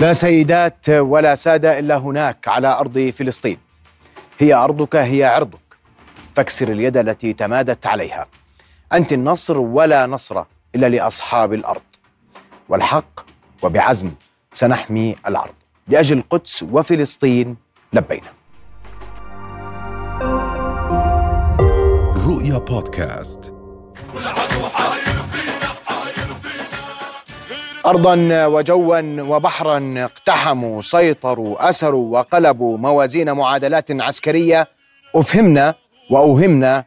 لا سيدات ولا سادة إلا هناك على أرض فلسطين. هي أرضك هي عرضك. فاكسر اليد التي تمادت عليها. أنت النصر ولا نصر إلا لأصحاب الأرض. والحق وبعزم سنحمي العرض. لأجل القدس وفلسطين لبينا. رؤيا بودكاست. أرضا وجوا وبحرا اقتحموا سيطروا أسروا وقلبوا موازين معادلات عسكرية. أفهمنا وأوهمنا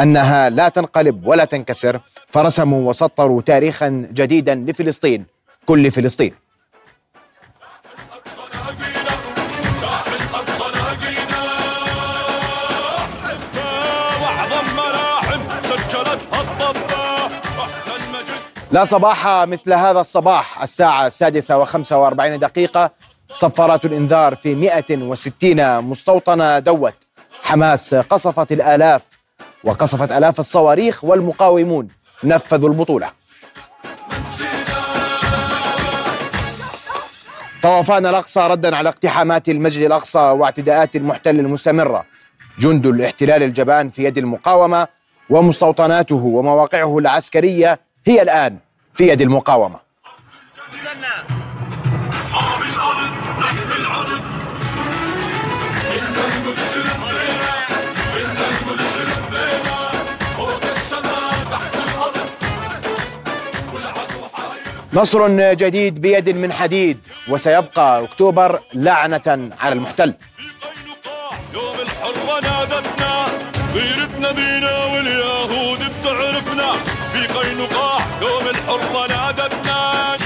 أنها لا تنقلب ولا تنكسر. فرسموا وسطروا تاريخا جديدا لفلسطين كل فلسطين. لا صباح مثل هذا الصباح الساعة السادسة وخمسة وأربعين دقيقة صفارات الإنذار في 160 مستوطنة دوت. حماس قصفت الآلاف وقصفت آلاف الصواريخ والمقاومون. نفذوا البطولة. طوفان الأقصى ردا على اقتحامات المسجد الأقصى واعتداءات المحتل المستمرة جند الاحتلال الجبان في يد المقاومة ومستوطناته ومواقعه العسكرية هي الآن. في يد المقاومة. نصر جديد بيد من حديد وسيبقى أكتوبر لعنة على المحتل. يوم الحرة نادتنا غيرتنا بينا واليهود بتعرفنا. في قينقاع يوم الحرة نادتنا.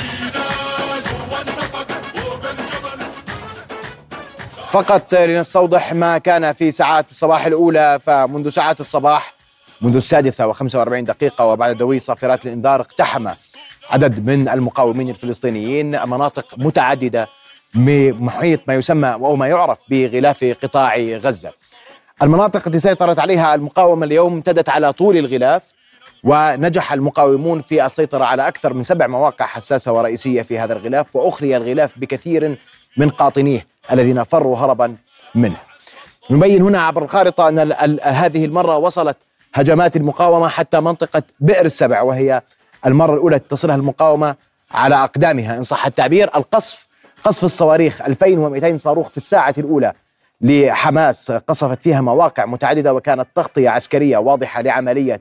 فقط لنستوضح ما كان في ساعات الصباح الأولى فمنذ ساعات الصباح منذ السادسة وخمسة دقيقة وبعد دوي صافرات الإنذار اقتحم عدد من المقاومين الفلسطينيين مناطق متعددة بمحيط ما يسمى أو ما يعرف بغلاف قطاع غزة. المناطق التي سيطرت عليها المقاومة اليوم امتدت على طول الغلاف ونجح المقاومون في السيطرة على أكثر من سبع مواقع حساسة ورئيسية في هذا الغلاف وأخري الغلاف بكثير من قاطنيه الذين فروا هربا منه. نبين هنا عبر الخارطة أن هذه المرة وصلت هجمات المقاومة حتى منطقة بئر السبع وهي المرة الأولى تصلها المقاومة على أقدامها. إن صح التعبير القصف قصف الصواريخ 2200 صاروخ في الساعة الأولى لحماس قصفت فيها مواقع متعددة وكانت تغطية عسكرية واضحة لعملية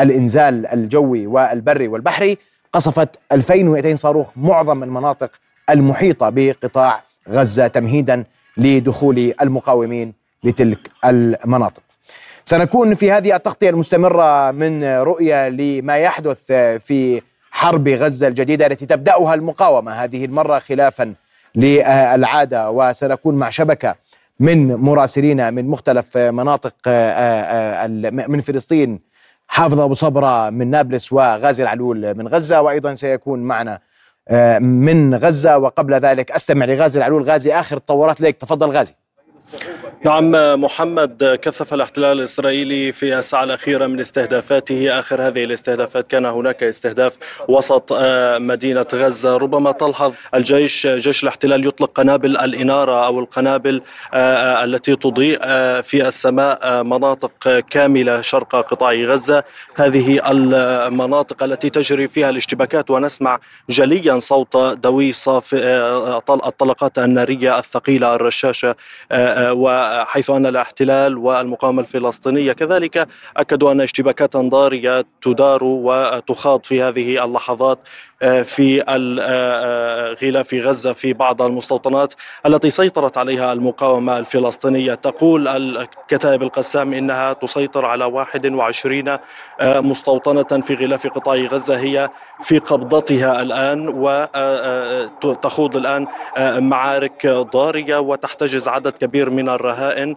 الإنزال الجوي والبري والبحري قصفت 2200 صاروخ معظم المناطق المحيطة بقطاع غزة تمهيدا لدخول المقاومين لتلك المناطق. سنكون في هذه التغطية المستمرة من رؤية لما يحدث في حرب غزة الجديدة التي تبدأها المقاومة هذه المرة خلافا للعادة وسنكون مع شبكة من مراسلين من مختلف مناطق من فلسطين حافظ أبو صبرة من نابلس وغازي العلول من غزة وأيضا سيكون معنا من غزة. وقبل ذلك أستمع لغازي العلول غازي آخر التطورات لك. تفضل غازي. نعم محمد كثف الاحتلال الإسرائيلي في الساعة الأخيرة من استهدافاته. آخر هذه الاستهدافات كان هناك استهداف وسط مدينة غزة. ربما تلحظ الجيش جيش الاحتلال يطلق قنابل الإنارة أو القنابل التي تضيء في السماء مناطق كاملة شرق قطاع غزة. هذه المناطق التي تجري فيها الاشتباكات ونسمع جليا صوت دويص الطلقات النارية الثقيلة الرشاشة وحيث أن الاحتلال والمقاومة الفلسطينية كذلك أكدوا أن اشتباكات ضاريه تدار وتخاض في هذه اللحظات في غلاف غزة في بعض المستوطنات التي سيطرت عليها المقاومة الفلسطينية. تقول الكتائب القسام إنها تسيطر على 21 مستوطنة في غلاف قطاع غزة هي في قبضتها الآن وتخوض الآن معارك ضارية وتحتجز عدد كبير من الرهائن. الرهائن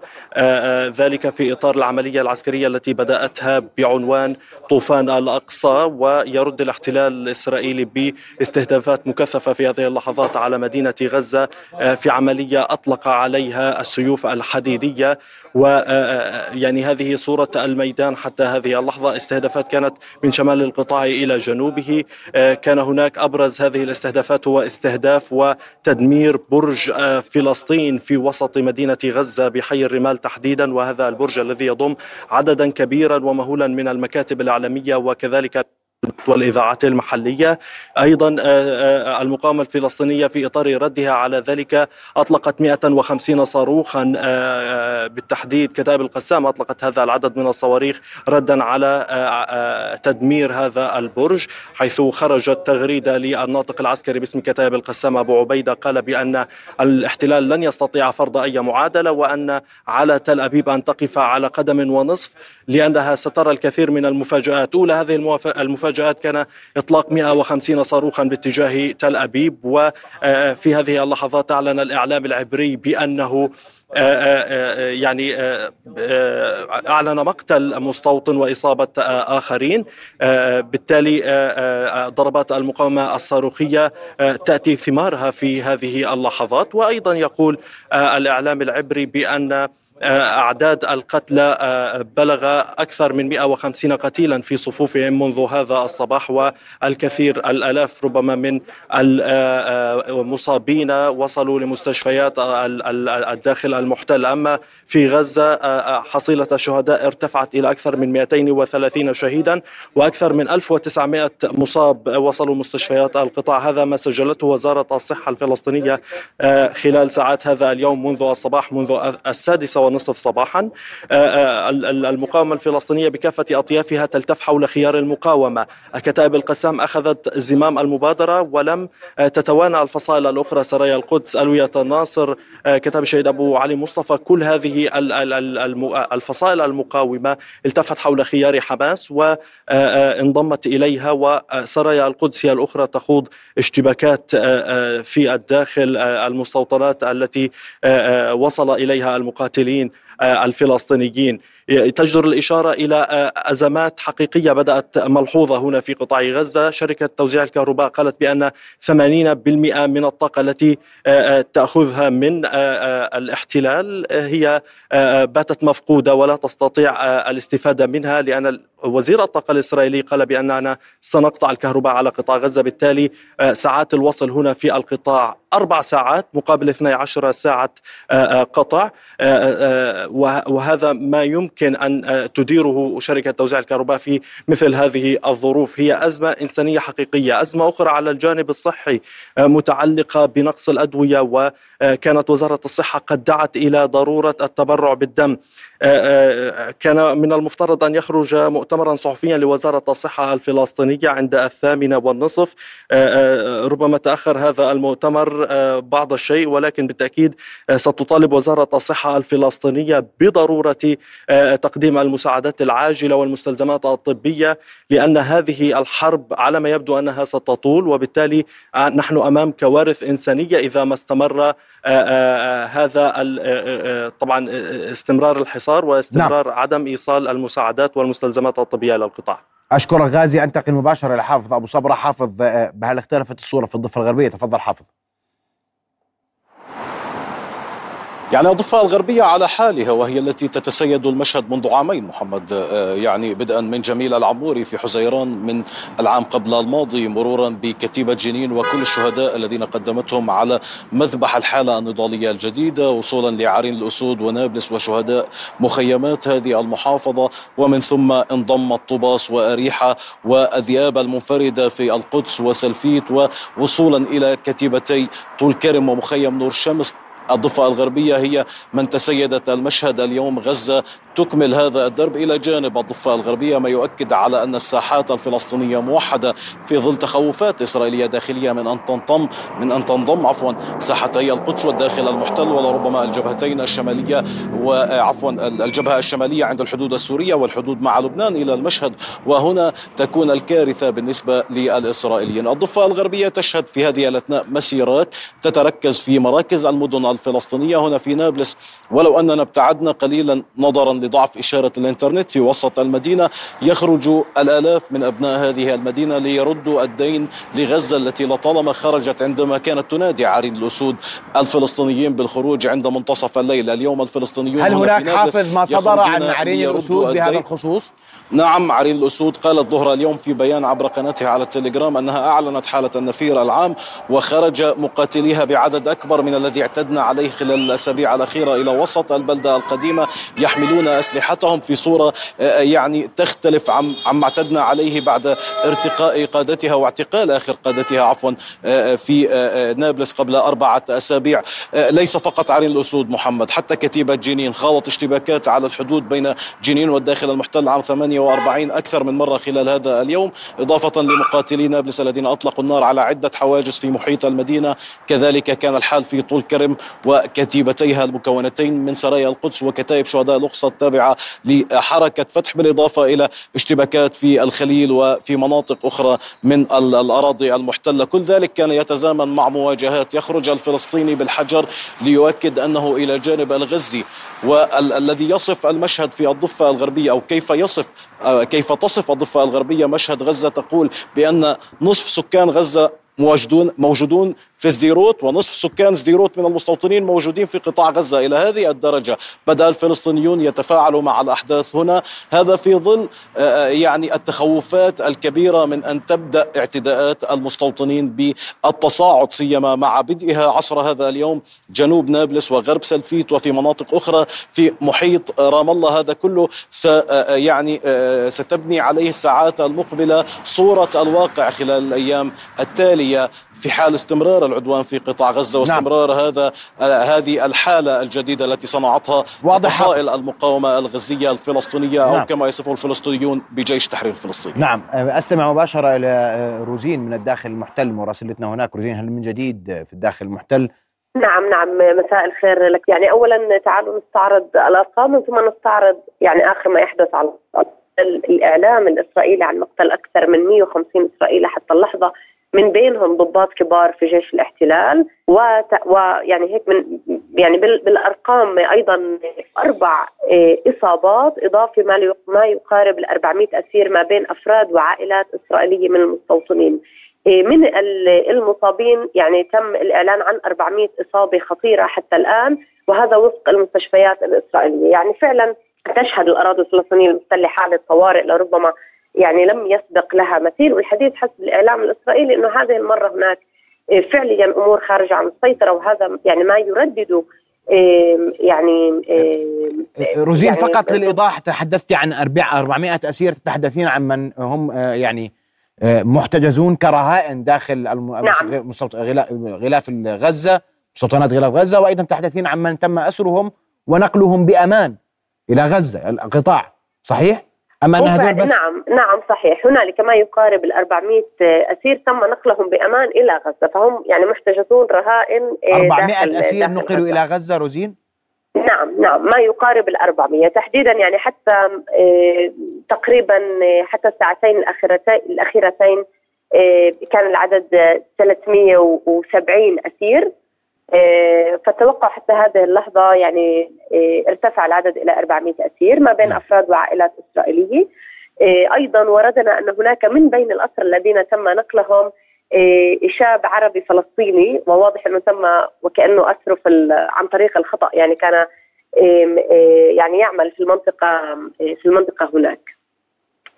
ذلك في إطار العملية العسكرية التي بدأتها بعنوان طوفان الأقصى ويرد الاحتلال الإسرائيلي باستهدافات مكثفة في هذه اللحظات على مدينة غزة في عملية أطلق عليها السيوف الحديدية. و يعني هذه صورة الميدان حتى هذه اللحظة استهدافات كانت من شمال القطاع إلى جنوبه. كان هناك أبرز هذه الاستهدافات هو استهداف وتدمير برج فلسطين في وسط مدينة غزة بحي الرمال تحديدا وهذا البرج الذي يضم عددا كبيرا ومهولا من المكاتب الإعلامية وكذلك والإذاعات المحلية. أيضا آه، آه، المقاومة الفلسطينية في إطار ردها على ذلك أطلقت 150 صاروخا آه، بالتحديد كتاب القسام أطلقت هذا العدد من الصواريخ ردا على تدمير هذا البرج حيث خرجت تغريدة للناطق العسكري باسم كتاب القسام أبو عبيدة قال بأن الاحتلال لن يستطيع فرض أي معادلة وأن على تل أبيب أن تقف على قدم ونصف لأنها سترى الكثير من المفاجآت. أولى هذه المفاجآت كان إطلاق 150 صاروخا باتجاه تل أبيب وفي هذه اللحظات أعلن الإعلام العبري بأنه آه، آه، آه، يعني أعلن مقتل مستوطن وإصابة آخرين. بالتالي ضربات المقاومة الصاروخية تأتي ثمارها في هذه اللحظات. وأيضا يقول الإعلام العبري بأن أعداد القتلى آه، بلغ أكثر من 150 قتيلا في صفوفهم منذ هذا الصباح والكثير الألاف ربما من المصابين آه، وصلوا لمستشفيات الداخل المحتل. أما في غزة آه، حصيلة الشهداء ارتفعت إلى أكثر من 230 شهيدا وأكثر من 1900 مصاب وصلوا مستشفيات القطاع. هذا ما سجلته وزارة الصحة الفلسطينية خلال ساعات هذا اليوم منذ الصباح منذ السادسة ونصف صباحا. آه، آه، المقاومة الفلسطينية بكافة أطيافها تلتف حول خيار المقاومة. كتائب القسام أخذت زمام المبادرة ولم آه، تتوانى الفصائل الأخرى. سرايا القدس ألوية الناصر كتاب الشهيد أبو علي مصطفى كل هذه الفصائل المقاومة التفت حول خيار حماس وانضمت إليها. وسرايا القدس هي الأخرى تخوض اشتباكات في الداخل المستوطنات التي وصل إليها المقاتلين. المواطنين آه، الفلسطينيين. تجدر الإشارة إلى آه، أزمات حقيقية بدأت ملحوظة هنا في قطاع غزة. شركة توزيع الكهرباء قالت بأن 80% من الطاقة التي آه، تأخذها من الاحتلال هي باتت مفقودة ولا تستطيع الاستفادة منها لأن وزير الطاقة الإسرائيلي قال بأننا سنقطع الكهرباء على قطاع غزة. بالتالي ساعات الوصل هنا في القطاع أربع ساعات مقابل 12 ساعة قطع وهذا ما يمكن أن تديره شركة توزيع الكهرباء في مثل هذه الظروف. هي أزمة إنسانية حقيقية، أزمة أخرى على الجانب الصحي متعلقة بنقص الأدوية وكانت وزارة الصحة قد دعت إلى ضرورة التبرع بالدم. كان من المفترض أن يخرج مؤتمرا صحفيا لوزارة الصحة الفلسطينية عند الثامنة والنصف. ربما تأخر هذا المؤتمر بعض الشيء ولكن بالتأكيد ستطالب وزارة الصحة الفلسطينية بضرورة تقديم المساعدات العاجلة والمستلزمات الطبية لأن هذه الحرب على ما يبدو أنها ستطول وبالتالي نحن أمام كوارث إنسانية إذا ما استمر هذا طبعا استمرار الحصار واستمرار نعم. عدم إيصال المساعدات والمستلزمات الطبية إلى القطاع. أشكرك غازي أنتقل مباشرة لحافظ أبو صبرة حافظ بهل اختلفت الصورة في الضفة الغربية تفضل حافظ. يعني الضفة الغربية على حالها وهي التي تتسيد المشهد منذ عامين محمد. آه، يعني بدءا من جميل العموري في حزيران من العام قبل الماضي مرورا بكتيبة جنين وكل الشهداء الذين قدمتهم على مذبح الحالة النضالية الجديدة وصولا لعرين الأسود ونابلس وشهداء مخيمات هذه المحافظة. ومن ثم انضم الطباس وأريحة وأذياب المنفردة في القدس وسلفيت ووصولا إلى كتيبتي طول كرم ومخيم نور الشمس الضفة الغربية هي من تسيدت المشهد اليوم. غزة تكمل هذا الدرب إلى جانب الضفة الغربية ما يؤكد على أن الساحات الفلسطينية موحدة في ظل تخوفات إسرائيلية داخلية من أن تنضم من أن تنضم عفوا ساحتي القدس والداخل المحتل ولربما الجبهتين الشمالية وعفوا الجبهة الشمالية عند الحدود السورية والحدود مع لبنان إلى المشهد. وهنا تكون الكارثة بالنسبة للإسرائيليين. الضفة الغربية تشهد في هذه الأثناء مسيرات تتركز في مراكز المدن الفلسطينية هنا في نابلس ولو أننا ابتعدنا قليلا نظرا لضعف إشارة الإنترنت في وسط المدينة يخرج الآلاف من أبناء هذه المدينة ليردوا الدين لغزة التي لطالما خرجت عندما كانت تنادي عرين الأسود الفلسطينيين بالخروج عند منتصف الليل اليوم الفلسطينيون هل هنا هناك نابلس حافز ما صدر عن عرين الأسود بهذا. الخصوص؟ نعم عرين الأسود قالت ظهر اليوم في بيان عبر قناتها على التليجرام أنها أعلنت حالة النفير العام وخرج مقاتليها بعدد أكبر من الذي اعتدنا عليه خلال الأسابيع الأخيرة إلى وسط البلدة القديمة يحملون أسلحتهم في صورة آه، يعني تختلف عن عما اعتدنا عليه بعد ارتقاء قادتها واعتقال آخر قادتها عفوا آه، في آه، آه، نابلس قبل أربعة أسابيع. آه، ليس فقط عرين الأسود محمد حتى كتيبة جنين خاضت اشتباكات على الحدود بين جنين والداخل المحتل عام 48 أكثر من مرة خلال هذا اليوم إضافة لمقاتلي نابلس الذين أطلقوا النار على عدة حواجز في محيط المدينة. كذلك كان الحال في طول كرم وكتيبتيها المكونتين من سرايا القدس وكتائب شهداء الأقصى التابعة لحركة فتح بالإضافة إلى اشتباكات في الخليل وفي مناطق أخرى من ال- الأراضي المحتلة. كل ذلك كان يتزامن مع مواجهات يخرج الفلسطيني بالحجر ليؤكد أنه إلى جانب الغزي والذي يصف المشهد في الضفة الغربية أو كيف يصف آه، كيف تصف الضفة الغربية مشهد غزة تقول بأن نصف سكان غزة موجودون موجودون في سديروت ونصف سكان سديروت من المستوطنين موجودين في قطاع غزة إلى هذه الدرجة. بدأ الفلسطينيون يتفاعلوا مع الأحداث هنا. هذا في ظل آه، يعني التخوفات الكبيرة من أن تبدأ اعتداءات المستوطنين بالتصاعد سيما مع بدءها عصر هذا اليوم جنوب نابلس وغرب سلفيت وفي مناطق أخرى في محيط رام الله. هذا كله آه، يعني آه، ستبني عليه الساعات المقبلة صورة الواقع خلال الأيام التالية. في حال استمرار العدوان في قطاع غزة واستمرار هذا آه، هذه الحالة الجديدة التي صنعتها واضح. فصائل المقاومة الغزية الفلسطينية أو نعم. كما يصفه الفلسطينيون بجيش تحرير فلسطين. نعم. أستمع مباشرة إلى آه، روزين من الداخل المحتل مراسلتنا هناك. روزين هل من جديد في الداخل المحتل؟ نعم نعم. مساء الخير لك. يعني اولا تعالوا نستعرض الأرقام ثم نستعرض يعني آخر ما يحدث على الإعلام الإسرائيلي عن مقتل أكثر من 150 إسرائيلي حتى اللحظة. من بينهم ضباط كبار في جيش الاحتلال. ويعني هيك من يعني بال... بالأرقام أيضا أربع إيه، إصابات إضافة ما. ما يقارب ال 400 أسير ما بين أفراد وعائلات إسرائيلية من المستوطنين إيه، من ال- المصابين يعني تم الإعلان عن 400 إصابة خطيرة حتى الآن وهذا وفق المستشفيات الإسرائيلية يعني فعلا تشهد الأراضي الفلسطينية المحتله حاله طوارئ لربما يعني لم يسبق لها مثيل والحديث حسب الإعلام الإسرائيلي إنه هذه المرة هناك إيه، فعليا أمور خارجة عن السيطرة وهذا يعني ما يردد إيه، يعني إيه، روزين يعني فقط للإيضاح تحدثت عن أربع- 400 أسير تتحدثين عن من هم آه، يعني آه، محتجزون كرهائن داخل نعم. غلاف غزة مستوطنات غلاف غزة وأيضا تحدثين عن من تم أسرهم ونقلهم بأمان إلى غزة القطاع صحيح؟ أم أن هذول بس نعم نعم صحيح هنالك ما يقارب ال 400 أسير تم نقلهم بأمان إلى غزة فهم يعني محتجزون رهائن آه، 400 داخل- أسير داخل نقلوا غزة. إلى غزة روزين؟ نعم نعم ما يقارب ال 400 تحديدا يعني حتى آه، تقريبا آه، حتى الساعتين الاخيرتين الأخيرتين آه، كان العدد آه، 370 أسير آه، فالتوقع حتى هذه اللحظة يعني آه، ارتفع العدد إلى 400 أسير ما بين نعم. أفراد وعائلات إسرائيلية آه، أيضا وردنا أن هناك من بين الاسرى الذين تم نقلهم شاب عربي فلسطيني وواضح أنه تم وكأنه اسره في عن طريق الخطأ يعني كان يعني يعمل في المنطقة آه، في المنطقة هناك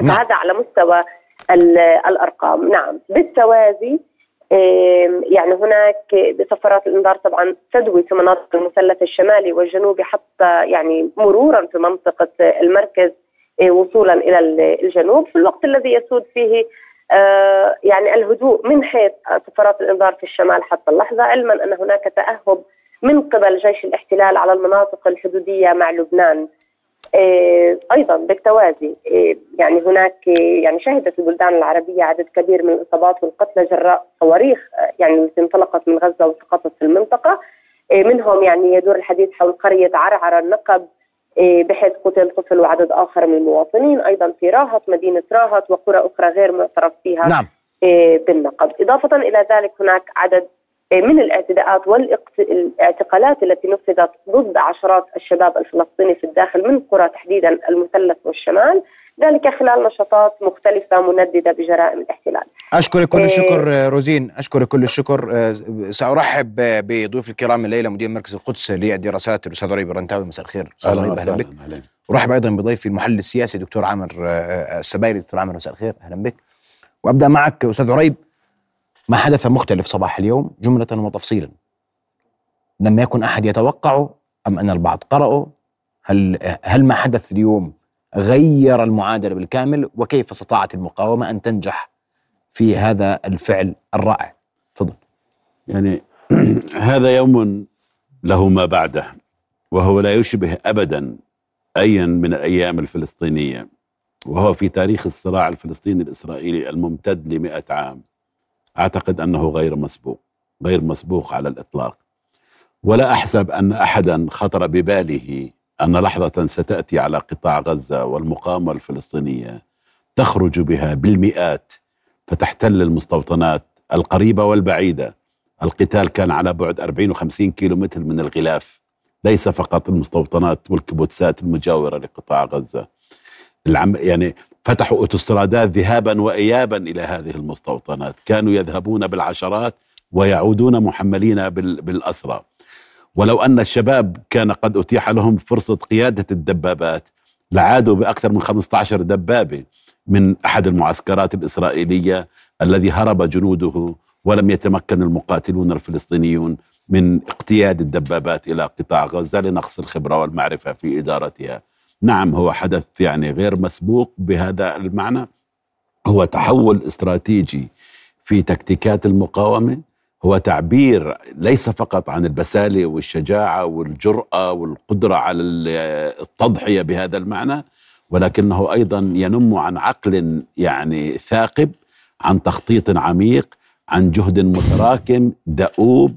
نعم. فهذا على مستوى ال- الأرقام نعم بالتوازي يعني هناك بسفرات الإنذار طبعا تدوي في مناطق المثلث الشمالي والجنوبي حتى يعني مرورا في منطقة المركز آه، وصولا إلى ال- الجنوب. في الوقت الذي يسود فيه آه، يعني الهدوء من حيث سفرات الإنذار في الشمال حتى اللحظة علما أن هناك تأهب من قبل جيش الاحتلال على المناطق الحدودية مع لبنان. أيضا بالتوازي. آه، يعني هناك آه، يعني شهدت البلدان العربية عدد كبير من الإصابات والقتلى جراء صواريخ آه، يعني التي انطلقت من غزة وسقطت في المنطقة. آه، منهم يعني يدور الحديث حول قرية عرعر النقب آه، بحيث قتل طفل وعدد آخر من المواطنين. أيضا في راهط مدينة راهط وقرى أخرى غير معترف فيها نعم. آه، بالنقب. إضافة إلى ذلك هناك عدد من الاعتداءات والاعتقالات التي نفذت ضد عشرات الشباب الفلسطيني في الداخل من قرى تحديدا المثلث والشمال ذلك خلال نشاطات مختلفة منددة بجرائم الاحتلال. أشكرك كل الشكر روزين. أشكرك كل الشكر. آه، سأرحب بضيوف الكرام الليلة مدير مركز القدس للدراسات الأستاذ عريب الرنتاوي مساء الخير. أستاذ عريب أهلا بك. ورحب أيضا بضيفي المحلل السياسي دكتور عامر آه، السبايري. دكتور عامر مساء الخير. أهلا بك. وأبدأ معك أستاذ عريب ما حدث مختلف صباح اليوم جملة وتفصيلا. لم يكن أحد يتوقعه أم أن البعض قرأه هل هل ما حدث اليوم غير المعادلة بالكامل وكيف استطاعت المقاومة أن تنجح في هذا الفعل الرائع؟ تفضل. يعني هذا يوم له ما بعده وهو لا يشبه ابدا ايا من الأيام الفلسطينية وهو في تاريخ الصراع الفلسطيني الإسرائيلي الممتد لمئة عام. أعتقد أنه غير مسبوق غير مسبوق على الإطلاق. ولا أحسب أن احدا خطر بباله أن لحظة ستأتي على قطاع غزة والمقاومة الفلسطينية تخرج بها بالمئات فتحتل المستوطنات القريبة والبعيدة. القتال كان على بعد 40 و50 كيلو من الغلاف ليس فقط المستوطنات والكبوتسات المجاورة لقطاع غزة. العم يعني فتحوا اوتوسترادات ذهابا وايابا إلى هذه المستوطنات. كانوا يذهبون بالعشرات ويعودون محملين بالأسرى. ولو أن الشباب كان قد أتيح لهم فرصة قيادة الدبابات لعادوا بأكثر من 15 دبابة من أحد المعسكرات الإسرائيلية الذي هرب جنوده ولم يتمكن المقاتلون الفلسطينيون من اقتياد الدبابات إلى قطاع غزة لنقص الخبرة والمعرفة في إدارتها. نعم هو حدث يعني غير مسبوق بهذا المعنى. هو تحول استراتيجي في تكتيكات المقاومة. هو تعبير ليس فقط عن البسالة والشجاعة والجرأة والقدرة على التضحية بهذا المعنى ولكنه أيضا ينم عن عقل يعني ثاقب عن تخطيط عميق عن جهد متراكم دؤوب.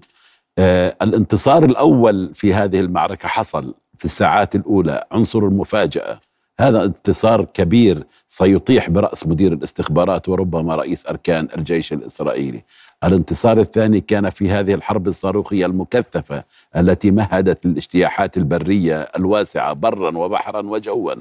آه الانتصار الأول في هذه المعركة حصل. في الساعات الأولى عنصر المفاجأة هذا انتصار كبير سيطيح برأس مدير الاستخبارات وربما رئيس أركان الجيش الإسرائيلي الانتصار الثاني كان في هذه الحرب الصاروخية المكثفة التي مهدت الاجتياحات البرية الواسعة برا وبحرا وجوا.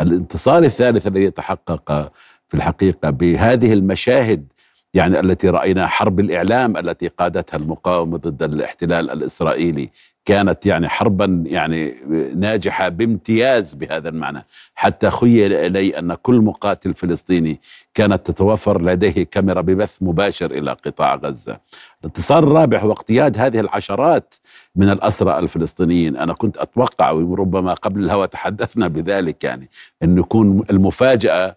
الانتصار الثالث الذي تحقق في الحقيقة بهذه المشاهد يعني التي رأينا حرب الإعلام التي قادتها المقاومة ضد الاحتلال الإسرائيلي كانت يعني حربا يعني ناجحة بامتياز بهذا المعنى حتى خيل إلي أن كل مقاتل فلسطيني كانت تتوفر لديه كاميرا ببث مباشر إلى قطاع غزة. الانتصار الرابع هو اقتياد هذه العشرات من الأسرى الفلسطينيين، أنا كنت أتوقع وربما قبل الهوى تحدثنا بذلك يعني انه يكون المفاجأة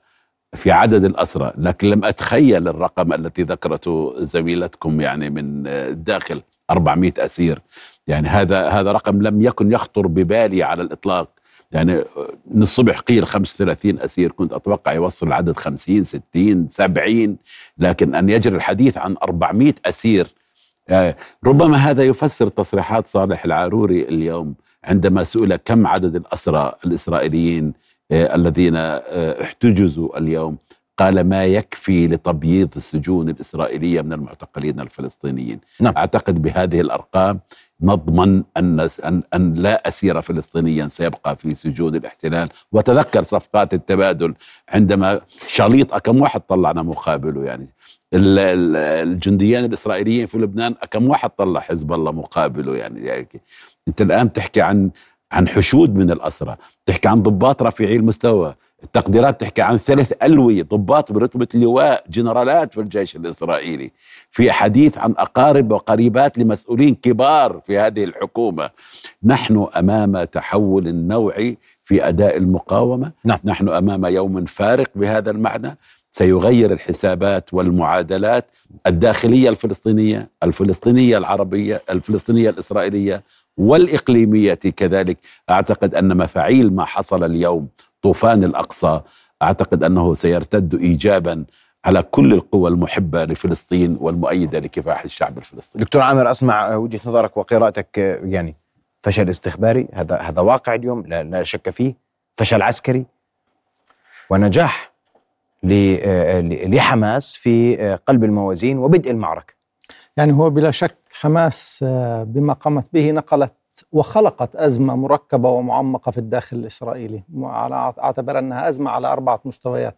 في عدد الأسرى لكن لم أتخيل الرقم التي ذكرته زميلتكم يعني من الداخل 400 أسير. يعني هذا هذا رقم لم يكن يخطر ببالي على الإطلاق. يعني من الصبح قيل 35 أسير كنت أتوقع يوصل العدد 50 60 70 لكن أن يجري الحديث عن 400 أسير آه، ربما هذا يفسر تصريحات صالح العاروري اليوم عندما سئل كم عدد الأسرى الإسرائيليين الذين آه، احتجزوا اليوم. قال ما يكفي لتبييض السجون الإسرائيلية من المعتقلين الفلسطينيين. نعم. أعتقد بهذه الأرقام نضمن أن, أن, لا أسير فلسطينيا سيبقى في سجون الاحتلال. وتذكر صفقات التبادل عندما شاليط كم واحد طلعنا مقابله يعني؟ الجنديين الإسرائيليين في لبنان كم واحد طلع حزب الله مقابله يعني, يعني أنت الآن تحكي عن عن حشود من الأسرى تحكي عن ضباط رفيعي المستوى التقديرات تحكي عن ثلاث ألوية ضباط برتبة اللواء جنرالات في الجيش الإسرائيلي. في حديث عن أقارب وقريبات لمسؤولين كبار في هذه الحكومة. نحن أمام تحول نوعي في أداء المقاومة. نعم. نحن أمام يوم فارق بهذا المعنى. سيغير الحسابات والمعادلات الداخلية الفلسطينية الفلسطينية العربية الفلسطينية الإسرائيلية والإقليمية كذلك. أعتقد أن مفاعيل ما حصل اليوم طوفان الأقصى أعتقد أنه سيرتد إيجابا على كل القوى المحبة لفلسطين والمؤيدة لكفاح الشعب الفلسطيني. دكتور عامر أسمع وجهة نظرك وقراءتك يعني فشل استخباري هذا هذا واقع اليوم لا, لا شك فيه. فشل عسكري ونجاح. لحماس في قلب الموازين وبدء المعركة. يعني هو بلا شك حماس آه، بما قامت به نقلت وخلقت أزمة مركبة ومعمقة في الداخل الإسرائيلي. على أعتبر أنها أزمة على أربعة مستويات.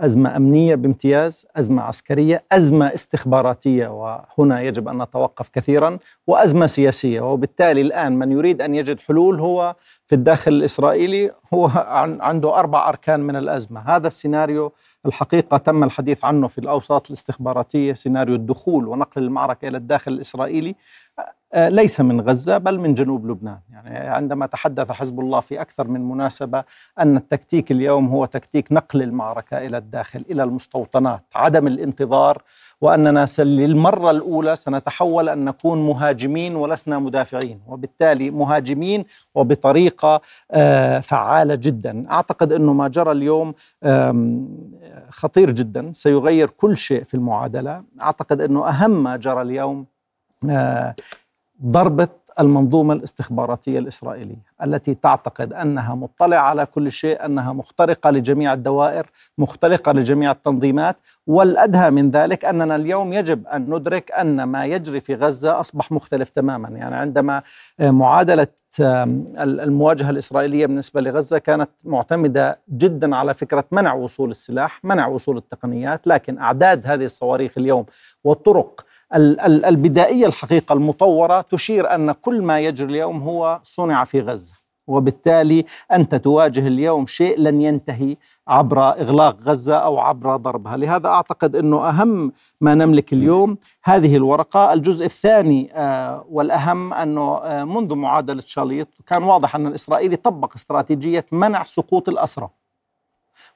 أزمة أمنية بامتياز أزمة عسكرية أزمة استخباراتية وهنا يجب أن نتوقف كثيرا وأزمة سياسية. وبالتالي الآن من يريد أن يجد حلول هو في الداخل الإسرائيلي هو عنده أربع أركان من الأزمة. هذا السيناريو الحقيقة تم الحديث عنه في الأوساط الاستخباراتية سيناريو الدخول ونقل المعركة إلى الداخل الإسرائيلي. ليس من غزة بل من جنوب لبنان. يعني عندما تحدث حزب الله في أكثر من مناسبة أن التكتيك اليوم هو تكتيك نقل المعركة إلى الداخل إلى المستوطنات عدم الانتظار وأننا للمرة الأولى سنتحول أن نكون مهاجمين ولسنا مدافعين وبالتالي مهاجمين وبطريقة آه، فعالة جدا. أعتقد أنه ما جرى اليوم خطير جدا سيغير كل شيء في المعادلة. أعتقد أنه أهم ما جرى اليوم آه، ضربة المنظومة الاستخباراتية الإسرائيلية التي تعتقد أنها مطلعة على كل شيء أنها مخترقة لجميع الدوائر مخترقة لجميع التنظيمات والأدهى من ذلك أننا اليوم يجب أن ندرك أن ما يجري في غزة أصبح مختلف تماما. يعني عندما معادلة المواجهة الإسرائيلية بالنسبة لغزة كانت معتمدة جدا على فكرة منع وصول السلاح منع وصول التقنيات لكن أعداد هذه الصواريخ اليوم والطرق البدائية الحقيقة المطورة تشير أن كل ما يجري اليوم هو صنع في غزة. وبالتالي أنت تواجه اليوم شيء لن ينتهي عبر إغلاق غزة أو عبر ضربها. لهذا أعتقد أنه أهم ما نملك اليوم هذه الورقة. الجزء الثاني آه، والأهم أنه آه، منذ معادلة شاليط كان واضح أن الإسرائيلي طبق استراتيجية منع سقوط الأسرى.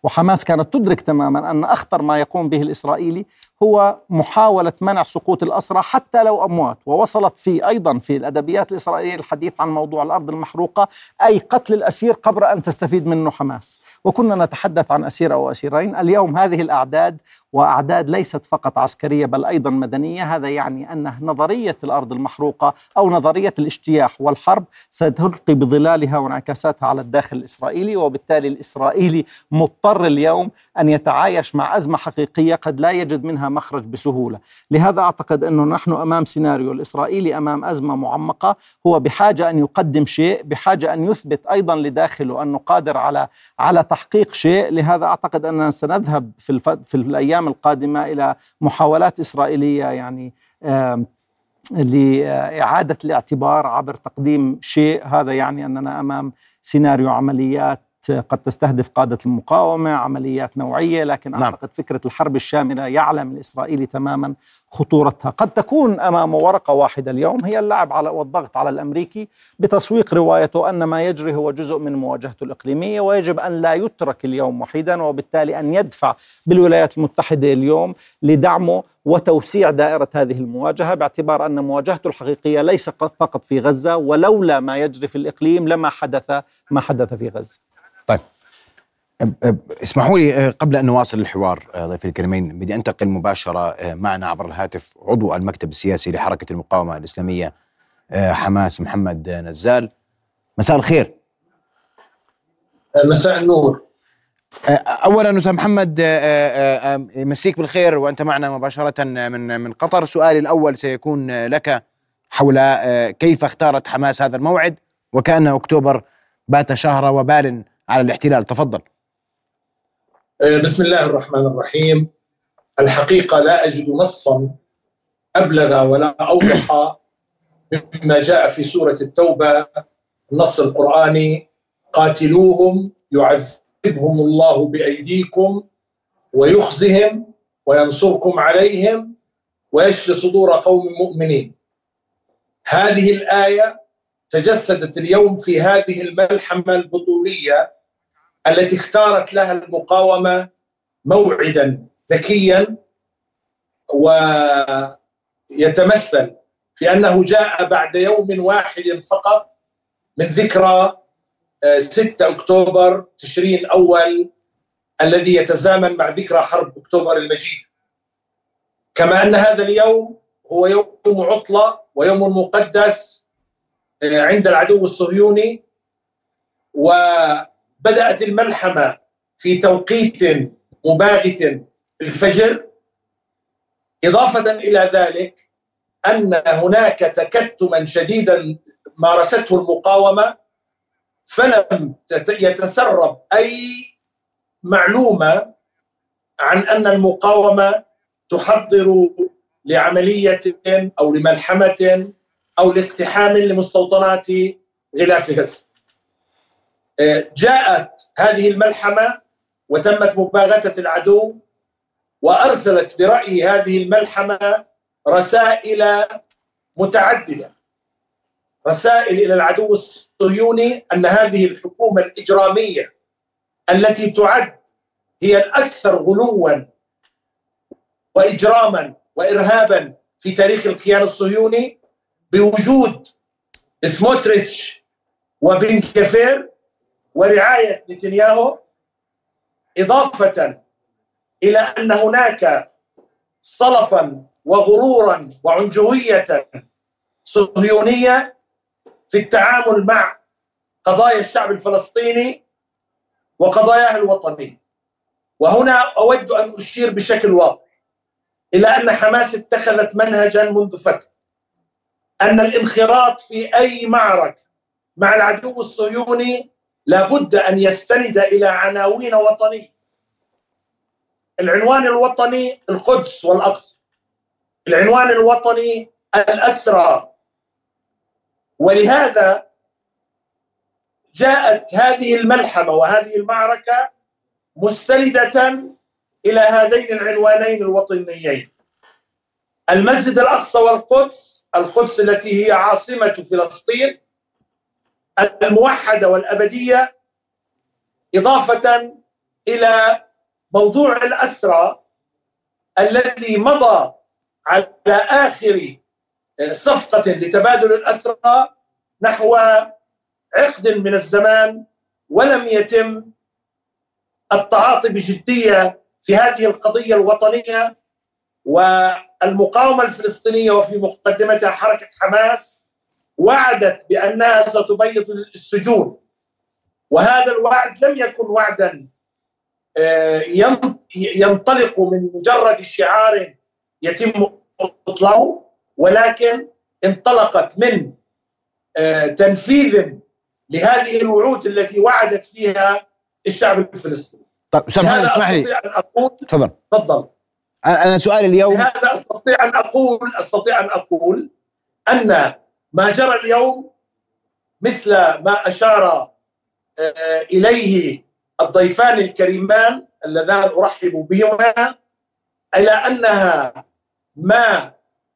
وحماس كانت تدرك تماما أن أخطر ما يقوم به الإسرائيلي هو محاولة منع سقوط الأسرى حتى لو أموات ووصلت في أيضا في الأدبيات الإسرائيلية الحديث عن موضوع الأرض المحروقة أي قتل الأسير قبل أن تستفيد منه حماس. وكنا نتحدث عن أسير أو أسيرين. اليوم هذه الأعداد وأعداد ليست فقط عسكرية بل أيضا مدنية هذا يعني أن نظرية الأرض المحروقة أو نظرية الاجتياح والحرب ستلقي بظلالها وانعكاساتها على الداخل الإسرائيلي. وبالتالي الإسرائيلي مضطر اليوم أن يتعايش مع أزمة حقيقية قد لا يجد منها مخرج بسهولة، لهذا أعتقد أنه نحن أمام سيناريو الإسرائيلي أمام أزمة معمقة هو بحاجة أن يقدم شيء، بحاجة أن يثبت أيضا لداخله أنه قادر على على تحقيق شيء، لهذا أعتقد أننا سنذهب في. في الأيام القادمة إلى محاولات إسرائيلية يعني لإعادة الاعتبار عبر تقديم شيء هذا يعني أننا أمام سيناريو عمليات قد تستهدف قادة المقاومة عمليات نوعية لكن نعم. أعتقد فكرة الحرب الشاملة يعلم الإسرائيلي تماما خطورتها قد تكون أمامه ورقة واحدة اليوم هي اللعب على والضغط على الأمريكي بتسويق روايته أن ما يجري هو جزء من مواجهته الإقليمية ويجب أن لا يترك اليوم وحيدا وبالتالي أن يدفع بالولايات المتحدة اليوم لدعمه وتوسيع دائرة هذه المواجهة باعتبار أن مواجهته الحقيقية ليس فقط في غزة ولولا ما يجري في الإقليم لما حدث ما حدث في غزة طيب. اسمحوا لي أه، قبل أن نواصل الحوار أه، ضيفي الكريمين بدي أنتقل مباشرة أه، معنا عبر الهاتف عضو المكتب السياسي لحركة المقاومة الإسلامية حماس محمد نزال. مساء الخير. مساء النور. اولا أستاذ محمد يمسيك بالخير وأنت معنا مباشرة من من قطر. سؤالي الأول سيكون لك حول كيف اختارت حماس هذا الموعد؟ وكأن أكتوبر بات شهر وبال على الاحتلال. تفضل. آه، بسم الله الرحمن الرحيم. الحقيقة لا أجد نصا أبلغ ولا أوضح مما جاء في سورة التوبة. النص القرآني قاتلوهم يعذبهم الله بأيديكم ويخزهم وينصركم عليهم ويشفي صدور قوم مؤمنين. هذه الآية تجسدت اليوم في هذه الملحمة البطولية التي اختارت لها المقاومة موعدا ذكيا ويتمثل في انه جاء بعد يوم واحد فقط من ذكرى 6 آه، أكتوبر تشرين أول الذي يتزامن مع ذكرى حرب أكتوبر المجيد. كما أن هذا اليوم هو يوم عطلة ويوم مقدس آه، عند العدو الصهيوني و بدأت الملحمة في توقيت مباغت الفجر إضافة إلى ذلك أن هناك تكتما شديدا مارسته المقاومة فلم يتسرب أي معلومة عن أن المقاومة تحضر لعملية أو لملحمة أو لاقتحام لمستوطنات غلاف غزة. جاءت هذه الملحمة وتمت مباغتة العدو وأرسلت برأي هذه الملحمة رسائل متعددة. رسائل إلى العدو الصهيوني أن هذه الحكومة الإجرامية التي تعد هي الأكثر غلوا واجراما وارهابا في تاريخ الكيان الصهيوني بوجود سموتريتش وبن كفير ورعاية نتنياهو إضافة إلى أن هناك صلفا وغرورا وعنجهية صهيونية في التعامل مع قضايا الشعب الفلسطيني وقضاياه الوطنيه وهنا أود أن أشير بشكل واضح إلى أن حماس اتخذت منهجا منذ فترة. أن الانخراط في أي معركة مع العدو الصهيوني لابد أن يستند إلى عناوين وطنيه العنوان الوطني القدس والأقصى. العنوان الوطني الأسرى. ولهذا جاءت هذه الملحمة وهذه المعركة مستندة إلى هذين العنوانين الوطنيين. المسجد الأقصى والقدس القدس التي هي عاصمة فلسطين الموحدة والأبدية إضافة إلى موضوع الأسرى الذي مضى على آخر صفقة لتبادل الأسرى نحو عقد من الزمان ولم يتم التعاطي بجدية في هذه القضية الوطنية والمقاومة الفلسطينية وفي مقدمتها حركة حماس وعدت بأنها ستبيض السجون. وهذا الوعد لم يكن وعدا آه، ينطلق من مجرد شعار يتم إطلاقه ولكن انطلقت من آه، تنفيذ لهذه الوعود التي وعدت فيها الشعب الفلسطيني. طيب أستاذ محمد اسمح لي. تفضل. تفضل. أنا سؤالي اليوم هذا أستطيع أن أقول أستطيع أن أقول أن ما جرى اليوم مثل ما أشار آه، إليه الضيفان الكريمان اللذان أرحب بهما إلى أنها ما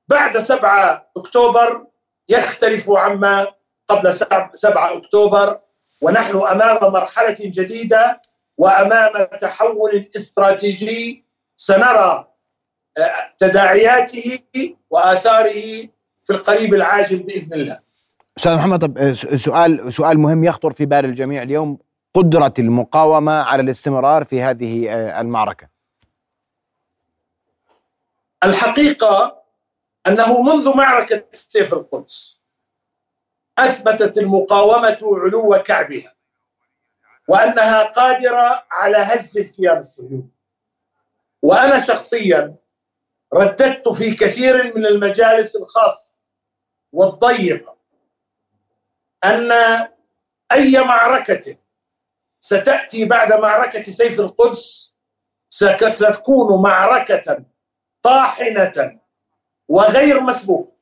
بعد 7 أكتوبر يختلف عما قبل 7 أكتوبر ونحن أمام مرحلة جديدة وأمام تحول استراتيجي سنرى آه، تداعياته وآثاره في القريب العاجل بإذن الله. أستاذ محمد طب آه، سؤال سؤال مهم يخطر في بال الجميع اليوم قدرة المقاومة على الاستمرار في هذه آه، المعركة. الحقيقة أنه منذ معركة سيف القدس أثبتت المقاومة علو كعبها وأنها قادرة على هز الكيان الصهيوني وأنا شخصيا رددت في كثير من المجالس الخاصة والضيقه ان أي معركة ستأتي بعد معركة سيف القدس ستكون معركة طاحنة وغير مسبوق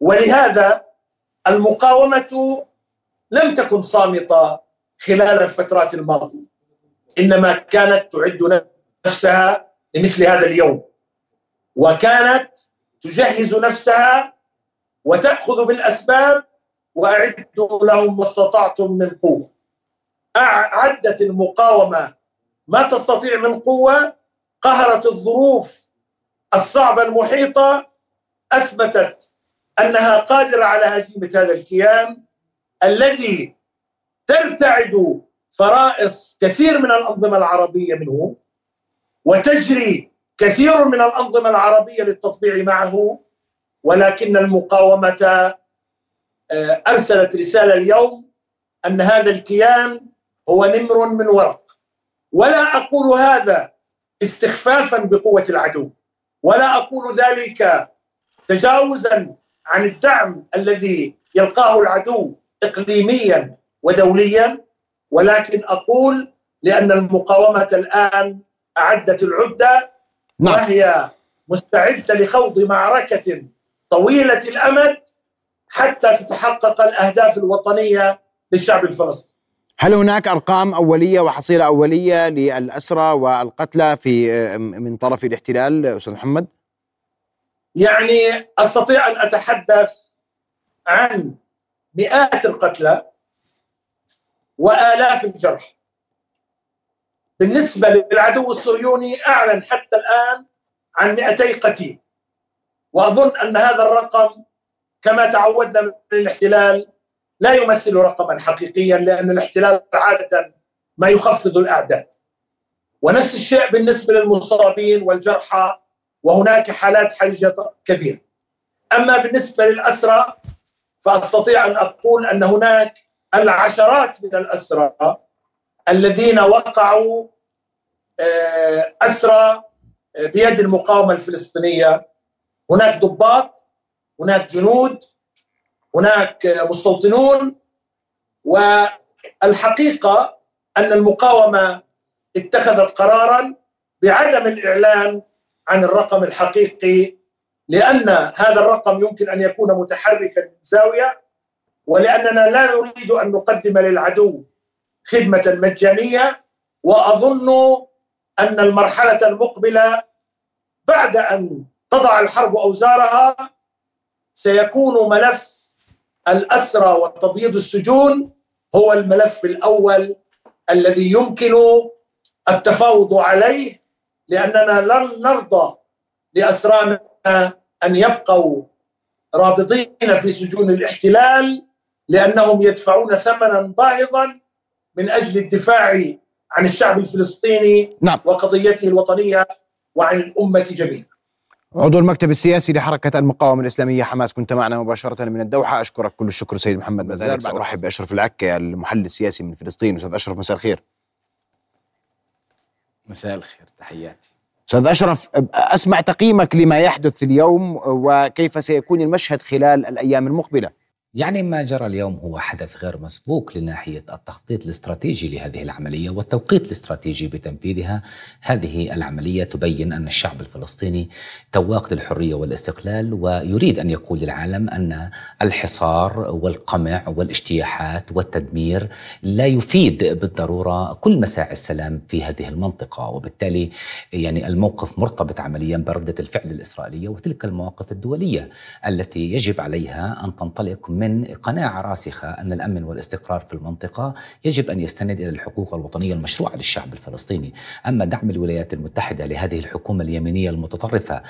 ولهذا المقاومة لم تكن صامتة خلال الفترات الماضية إنما كانت تعد نفسها لمثل هذا اليوم وكانت تجهز نفسها وتأخذ بالأسباب وأعدوا لهم ما استطعتم من قوة. أعدت المقاومة ما تستطيع من قوة قهرت الظروف الصعبة المحيطة أثبتت أنها قادرة على هزيمة هذا الكيان الذي ترتعد فرائص كثير من الأنظمة العربية منه وتجري كثير من الأنظمة العربية للتطبيع معه. ولكن المقاومة آه، أرسلت رسالة اليوم أن هذا الكيان هو نمر من ورق. ولا أقول هذا استخفافا بقوة العدو. ولا أقول ذلك تجاوزا عن الدعم الذي يلقاه العدو اقليميا ودوليا. ولكن أقول لأن المقاومة الآن أعدت العدة نعم. وهي مستعدة لخوض معركة طويلة الأمد حتى تتحقق الأهداف الوطنية للشعب الفلسطيني. هل هناك أرقام أولية وحصيلة أولية للأسرى والقتلى في من طرف الاحتلال أستاذ محمد؟ يعني أستطيع أن أتحدث عن مئات القتلى وآلاف الجرح. بالنسبة للعدو الصهيوني أعلن حتى الآن عن 200 قتيل. وأظن أن هذا الرقم كما تعودنا من الاحتلال لا يمثل رقما حقيقيا لأن الاحتلال عادة ما يخفض الأعداد. ونفس الشيء بالنسبة للمصابين والجرحى وهناك حالات حرجة كبيرة. أما بالنسبة للأسرى فأستطيع أن أقول أن هناك العشرات من الأسرى الذين وقعوا آه، أسرى آه، بيد المقاومة الفلسطينية هناك ضباط هناك جنود هناك مستوطنون والحقيقة أن المقاومة اتخذت قرارا بعدم الإعلان عن الرقم الحقيقي لأن هذا الرقم يمكن أن يكون متحركا من زاوية ولأننا لا نريد أن نقدم للعدو خدمة مجانية وأظن أن المرحلة المقبلة بعد أن تضع الحرب أوزارها سيكون ملف الأسرى وتبييض السجون هو الملف الأول الذي يمكن التفاوض عليه لأننا لن نرضى لأسرانا أن يبقوا رابطين في سجون الاحتلال لأنهم يدفعون ثمنا باهظا من أجل الدفاع عن الشعب الفلسطيني نعم. وقضيته الوطنية وعن الأمة جميعا. عضو المكتب السياسي لحركة المقاومة الإسلامية حماس كنت معنا مباشرة من الدوحة. أشكرك كل الشكر سيد محمد. بذلك سأرحب بأشرف العكة المحلل السياسي من فلسطين. أستاذ أشرف مساء الخير. مساء الخير تحياتي. أستاذ أشرف أسمع تقييمك لما يحدث اليوم وكيف سيكون المشهد خلال الأيام المقبلة؟ يعني ما جرى اليوم هو حدث غير مسبوق لناحية التخطيط الاستراتيجي لهذه العملية والتوقيت الاستراتيجي بتنفيذها. هذه العملية تبين أن الشعب الفلسطيني تواق للحرية والاستقلال ويريد أن يقول للعالم أن الحصار والقمع والاجتياحات والتدمير لا يفيد بالضرورة كل مساعي السلام في هذه المنطقة. وبالتالي يعني الموقف مرتبط عمليا بردة الفعل الإسرائيلية وتلك المواقف الدولية التي يجب عليها أن تنطلق من من قناعة راسخة أن الأمن والاستقرار في المنطقة يجب أن يستند إلى الحقوق الوطنية المشروعة للشعب الفلسطيني. أما دعم الولايات المتحدة لهذه الحكومة اليمينية المتطرفة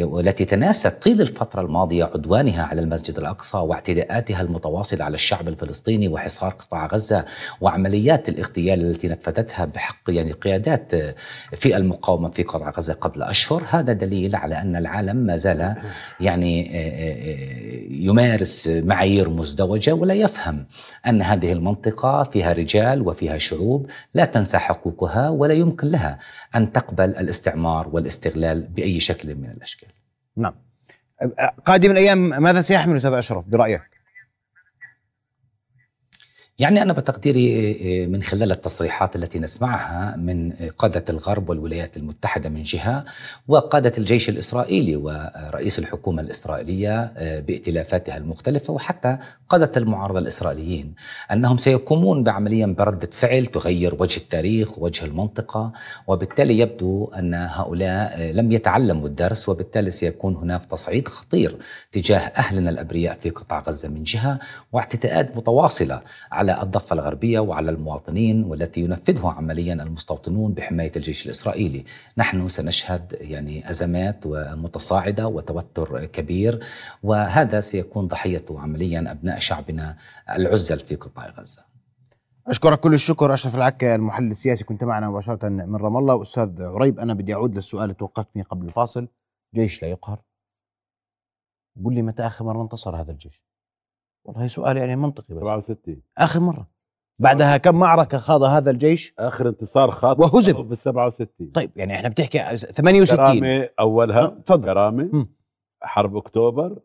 والتي تناست طيل الفترة الماضية عدوانها على المسجد الأقصى واعتداءاتها المتواصلة على الشعب الفلسطيني وحصار قطاع غزة وعمليات الاغتيال التي نفذتها بحق يعني قيادات في المقاومة في قطاع غزة قبل أشهر. هذا دليل على أن العالم ما زال يعني يمارس معايير مزدوجة ولا يفهم أن هذه المنطقة فيها رجال وفيها شعوب لا تنسى حقوقها ولا يمكن لها أن تقبل الاستعمار والاستغلال بأي شكل من الأشكال. نعم. قادم الأيام ماذا سيحمل أستاذ أشرف؟ برأيك؟ يعني أنا بتقديري آه، من خلال التصريحات التي نسمعها من قادة الغرب والولايات المتحدة من جهة وقادة الجيش الإسرائيلي ورئيس الحكومة الإسرائيلية آه، بائتلافاتها المختلفة وحتى قادة المعارضة الإسرائيليين أنهم سيقومون بعمليا بردة فعل تغير وجه التاريخ ووجه المنطقة وبالتالي يبدو أن هؤلاء آه، لم يتعلموا الدرس وبالتالي سيكون هناك تصعيد خطير تجاه أهلنا الأبرياء في قطاع غزة من جهة واعتداءات متواصلة على الضفة الغربية وعلى المواطنين والتي ينفذه عمليا المستوطنون بحماية الجيش الإسرائيلي. نحن سنشهد يعني أزمات متصاعدة وتوتر كبير وهذا سيكون ضحيته عمليا أبناء شعبنا العزل في قطاع غزة. أشكرك كل الشكر أشرف العكا المحلل السياسي. كنت معنا مباشرة من رام الله. أستاذ عريب أنا بدي أعود للسؤال اللي توقفتني قبل الفاصل. جيش لا يقهر. قل لي متى آخر مرة انتصر هذا الجيش؟ والله سؤال يعني منطقي 67 آخر مرة. بعدها كم معركة خاض هذا الجيش؟ آخر انتصار خاض وهزم. في 67 طيب يعني إحنا بنحكي 68 كرامة أولها تفضل. كرامة. حرب أكتوبر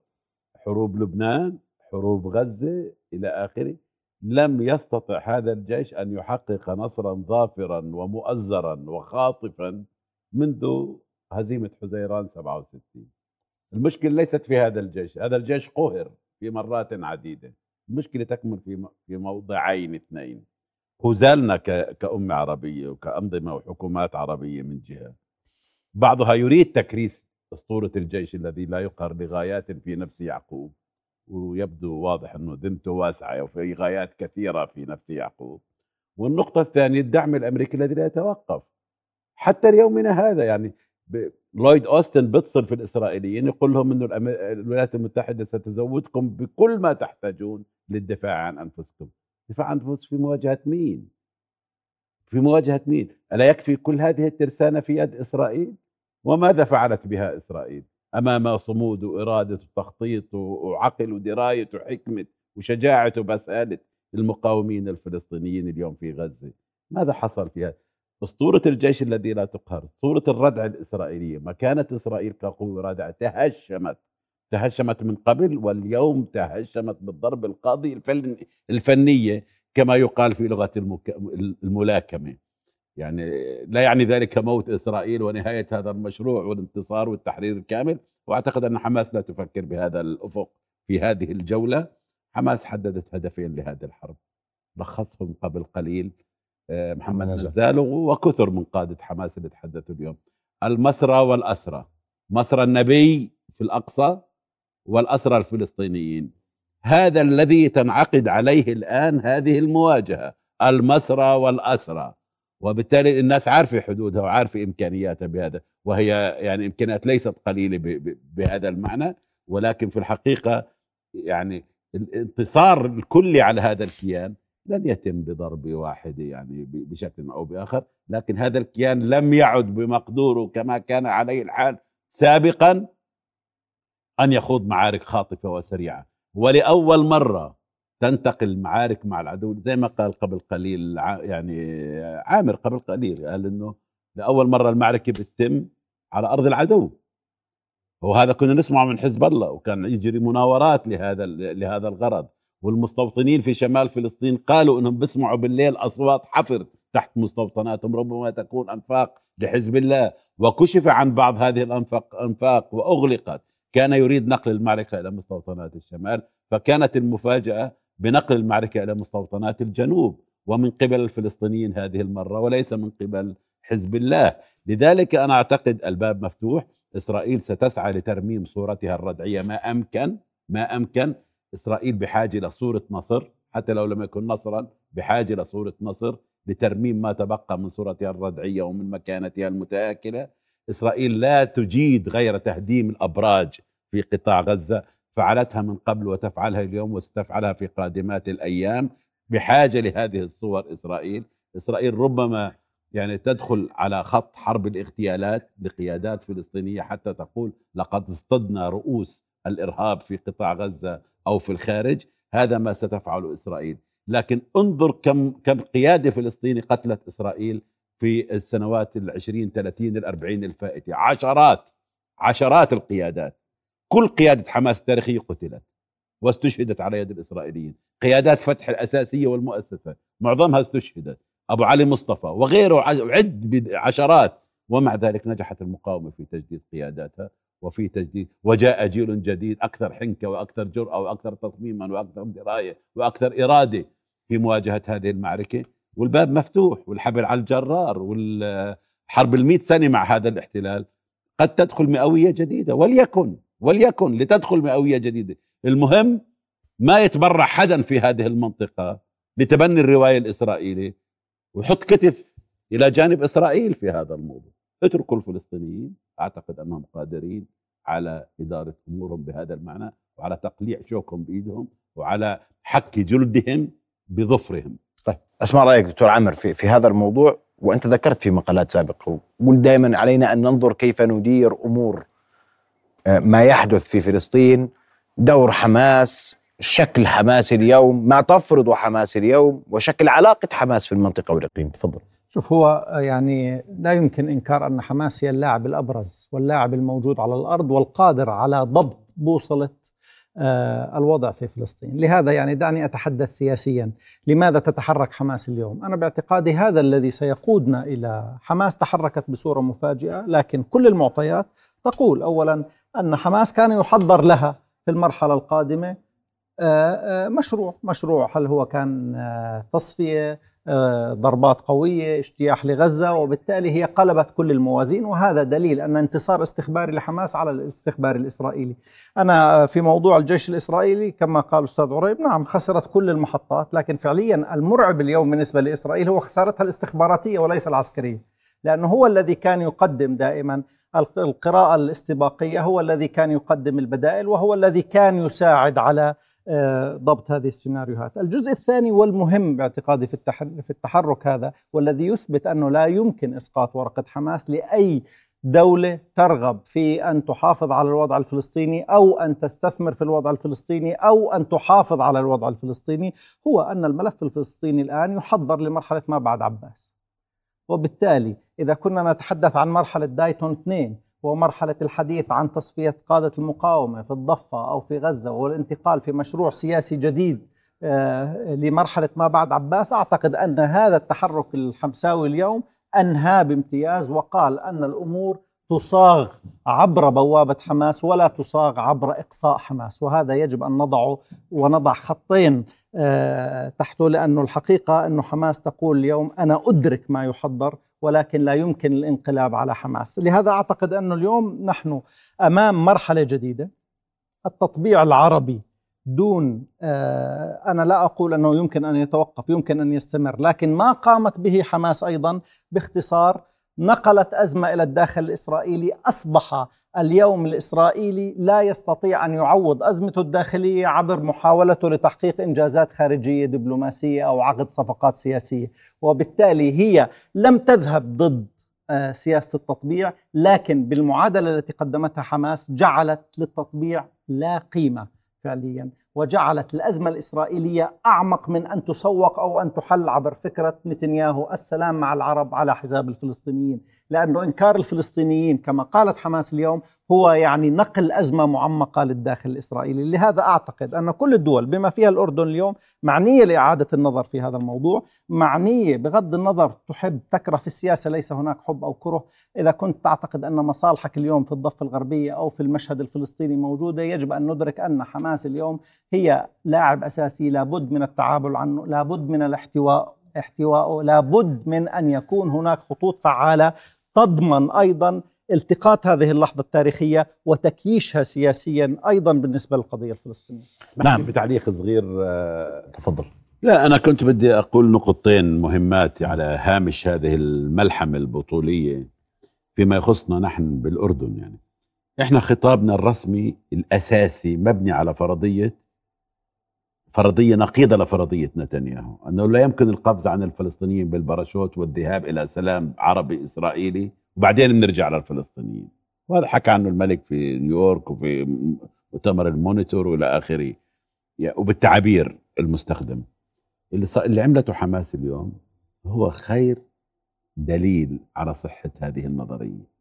حروب لبنان حروب غزة إلى آخره. لم يستطع هذا الجيش أن يحقق نصرا ظافرا ومؤزرا وخاطفا منذ هزيمة حزيران 67 المشكلة ليست في هذا الجيش هذا الجيش قهر. في مرات عديدة. المشكلة تكمن في في موضعين اثنين. هزالنا كأمة عربية وكأنظمة وحكومات عربية من جهة. بعضها يريد تكريس أسطورة الجيش الذي لا يقهر لغايات في نفس يعقوب. ويبدو واضح أنه ذمته واسعة وفي غايات كثيرة في نفس يعقوب. والنقطة الثانية الدعم الأمريكي الذي لا يتوقف. حتى ليومنا هذا يعني لويد أوستن بيتصل في الإسرائيليين يقول لهم أنه الولايات المتحدة ستزودكم بكل ما تحتاجون للدفاع عن أنفسكم دفاع عن أنفسكم في مواجهة مين؟ في مواجهة مين؟ ألا يكفي كل هذه الترسانة في يد إسرائيل؟ وماذا فعلت بها إسرائيل؟ أمام صمود وإرادة وتخطيط وعقل ودراية وحكمة وشجاعة وبسالة المقاومين الفلسطينيين اليوم في غزة ماذا حصل فيها؟ أسطورة الجيش الذي لا تقهر صورة الردع الإسرائيلية. مكانة إسرائيل كقوة رادعة تهشمت تهشمت من قبل واليوم تهشمت بالضرب القاضي الفنية كما يقال في لغة الملاكمة. يعني لا يعني ذلك موت إسرائيل ونهاية هذا المشروع والانتصار والتحرير الكامل. وأعتقد أن حماس لا تفكر بهذا الأفق في هذه الجولة. حماس حددت هدفين لهذه الحرب لخصهم قبل قليل محمد نزال وكثر من قادة حماس اللي تحدثوا اليوم. المسرى والأسرى. مسرى النبي في الأقصى والأسرى الفلسطينيين. هذا الذي تنعقد عليه الآن هذه المواجهة المسرى والأسرى. وبالتالي الناس عارفة حدودها وعارفة إمكانياتها بهذا وهي يعني إمكانيات ليست قليلة بهذا المعنى. ولكن في الحقيقة يعني الانتصار الكلي على هذا الكيان لن يتم بضربة واحدة يعني بشكل أو بآخر لكن هذا الكيان لم يعد بمقدوره كما كان عليه الحال سابقا أن يخوض معارك خاطفة وسريعة. ولأول مرة تنتقل معارك مع العدو زي ما قال قبل قليل يعني عامر قبل قليل قال إنه لأول مرة المعركة بتتم على أرض العدو. وهذا كنا نسمعه من حزب الله وكان يجري مناورات لهذا لهذا الغرض. والمستوطنين في شمال فلسطين قالوا إنهم بيسمعوا بالليل أصوات حفر تحت مستوطناتهم. ربما تكون أنفاق لحزب الله. وكشف عن بعض هذه الانفاق أنفاق وأغلقت. كان يريد نقل المعركة إلى مستوطنات الشمال فكانت المفاجأة بنقل المعركة إلى مستوطنات الجنوب ومن قبل الفلسطينيين هذه المرة وليس من قبل حزب الله. لذلك أنا أعتقد الباب مفتوح. إسرائيل ستسعى لترميم صورتها الردعية. ما امكن ما أمكن إسرائيل بحاجة لصوره نصر حتى لو لم يكن نصرا بحاجة لصوره نصر لترميم ما تبقى من صورتها الردعية ومن مكانتها المتآكلة. إسرائيل لا تجيد غير تهديم الأبراج في قطاع غزة فعلتها من قبل وتفعلها اليوم وستفعلها في قادمات الأيام. بحاجة لهذه الصور إسرائيل إسرائيل ربما يعني تدخل على خط حرب الاغتيالات لقيادات فلسطينية حتى تقول لقد اصطدنا رؤوس الإرهاب في قطاع غزة أو في الخارج هذا ما ستفعله إسرائيل. لكن انظر كم كم قيادة فلسطيني قتلت إسرائيل في السنوات العشرين 30 الأربعين الفائتة. عشرات عشرات القيادات. كل قيادة حماس التاريخية قتلت واستشهدت على يد الإسرائيليين. قيادات فتح الأساسية والمؤسسة معظمها استشهدت. أبو علي مصطفى وغيره عد عشرات. ومع ذلك نجحت المقاومة في تجديد قياداتها. وفي تجديد وجاء جيل جديد أكثر حنكة وأكثر جرأة وأكثر تصميما وأكثر دراية وأكثر إرادة في مواجهة هذه المعركة. والباب مفتوح والحبل على الجرار والحرب المئة سنة مع هذا الاحتلال. قد تدخل مئوية جديدة وليكن وليكن لتدخل مئوية جديدة. المهم ما يتبرع حدا في هذه المنطقة لتبني الرواية الإسرائيلية. ويحط كتف إلى جانب إسرائيل في هذا الموضوع. اتركوا الفلسطينيين أعتقد أنهم قادرين على إدارة أمورهم بهذا المعنى وعلى تقليع شوكهم بإيدهم وعلى حك جلدهم بظفرهم. طيب اسمع رأيك دكتور عامر في في هذا الموضوع؟ وأنت ذكرت في مقالات سابقة وقل دائما علينا أن ننظر كيف ندير أمور آه، ما يحدث في فلسطين دور حماس شكل حماس اليوم ما تفرض حماس اليوم وشكل علاقة حماس في المنطقة والإقليم. تفضل. شوف هو يعني لا يمكن إنكار أن حماس هي اللاعب الأبرز واللاعب الموجود على الأرض والقادر على ضبط بوصلة آه، الوضع في فلسطين، لهذا يعني دعني أتحدث سياسيا، لماذا تتحرك حماس اليوم؟ أنا باعتقادي هذا الذي سيقودنا إلى حماس. تحركت بصورة مفاجئة، لكن كل المعطيات تقول اولا أن حماس كان يحضر لها في المرحلة القادمة آه، آه، مشروع، مشروع هل هو كان تصفية آه، ضربات قوية اجتياح لغزة وبالتالي هي قلبت كل الموازين وهذا دليل أن انتصار استخباري لحماس على الاستخبار الإسرائيلي. أنا في موضوع الجيش الإسرائيلي كما قال أستاذ عريب نعم خسرت كل المحطات لكن فعليا المرعب اليوم بالنسبة لإسرائيل هو خسارتها الاستخباراتية وليس العسكرية لأنه هو الذي كان يقدم دائما القراءة الاستباقية هو الذي كان يقدم البدائل وهو الذي كان يساعد على آه، ضبط هذه السيناريوهات. الجزء الثاني والمهم باعتقادي في في التحرك هذا والذي يثبت أنه لا يمكن إسقاط ورقة حماس لأي دولة ترغب في أن تحافظ على الوضع الفلسطيني أو أن تستثمر في الوضع الفلسطيني أو أن تحافظ على الوضع الفلسطيني هو أن الملف الفلسطيني الآن يحضر لمرحلة ما بعد عباس. وبالتالي إذا كنا نتحدث عن مرحلة دايتون 2 ومرحلة الحديث عن تصفية قادة المقاومة في الضفة أو في غزة والانتقال في مشروع سياسي جديد آه، لمرحلة ما بعد عباس. أعتقد أن هذا التحرك الحمساوي اليوم أنهى بامتياز وقال أن الأمور تصاغ عبر بوابة حماس ولا تصاغ عبر إقصاء حماس وهذا يجب أن نضعه ونضع خطين آه، تحته لأنه الحقيقة أنه حماس تقول اليوم أنا أدرك ما يحضر ولكن لا يمكن الانقلاب على حماس. لهذا أعتقد أن اليوم نحن أمام مرحلة جديدة. التطبيع العربي دون آه، أنا لا أقول أنه يمكن أن يتوقف يمكن أن يستمر لكن ما قامت به حماس أيضا باختصار نقلت أزمة إلى الداخل الإسرائيلي أصبح اليوم الإسرائيلي لا يستطيع أن يعوض أزمته الداخلية عبر محاولته لتحقيق إنجازات خارجية دبلوماسية أو عقد صفقات سياسية. وبالتالي هي لم تذهب ضد آه، سياسة التطبيع لكن بالمعادلة التي قدمتها حماس جعلت للتطبيع لا قيمة فعليا. وجعلت الأزمة الإسرائيلية أعمق من أن تسوق أو أن تحل عبر فكرة نتنياهو. السلام مع العرب على حساب الفلسطينيين لأنه إنكار الفلسطينيين كما قالت حماس اليوم هو يعني نقل أزمة معمقة للداخل الإسرائيلي. لهذا أعتقد أن كل الدول بما فيها الأردن اليوم معنية لإعادة النظر في هذا الموضوع معنية بغض النظر تحب تكره في السياسة ليس هناك حب أو كره. إذا كنت تعتقد أن مصالحك اليوم في الضفة الغربية أو في المشهد الفلسطيني موجودة يجب أن ندرك أن حماس اليوم هي لاعب أساسي لابد من التعامل عنه لابد من الاحتواء احتوائه لابد من أن يكون هناك خطوط فعالة تضمن أيضا التقاط هذه اللحظة التاريخية وتكييشها سياسيا أيضا بالنسبة للقضية الفلسطينية. نعم بتعليق صغير آه، تفضل. لا أنا كنت بدي أقول نقطتين مهمات على هامش هذه الملحمة البطولية فيما يخصنا نحن بالأردن يعني. إحنا خطابنا الرسمي الأساسي مبني على فرضية فرضية نقيضة لفرضية نتنياهو أنه لا يمكن القفز عن الفلسطينيين بالباراشوت والذهاب إلى سلام عربي إسرائيلي وبعدين بنرجع للفلسطينيين. وهذا حكى عنه الملك في نيويورك وفي مؤتمر المونيتور والى آخره وبالتعابير المستخدم. اللي اللي عملته حماس اليوم هو خير دليل على صحة هذه النظرية.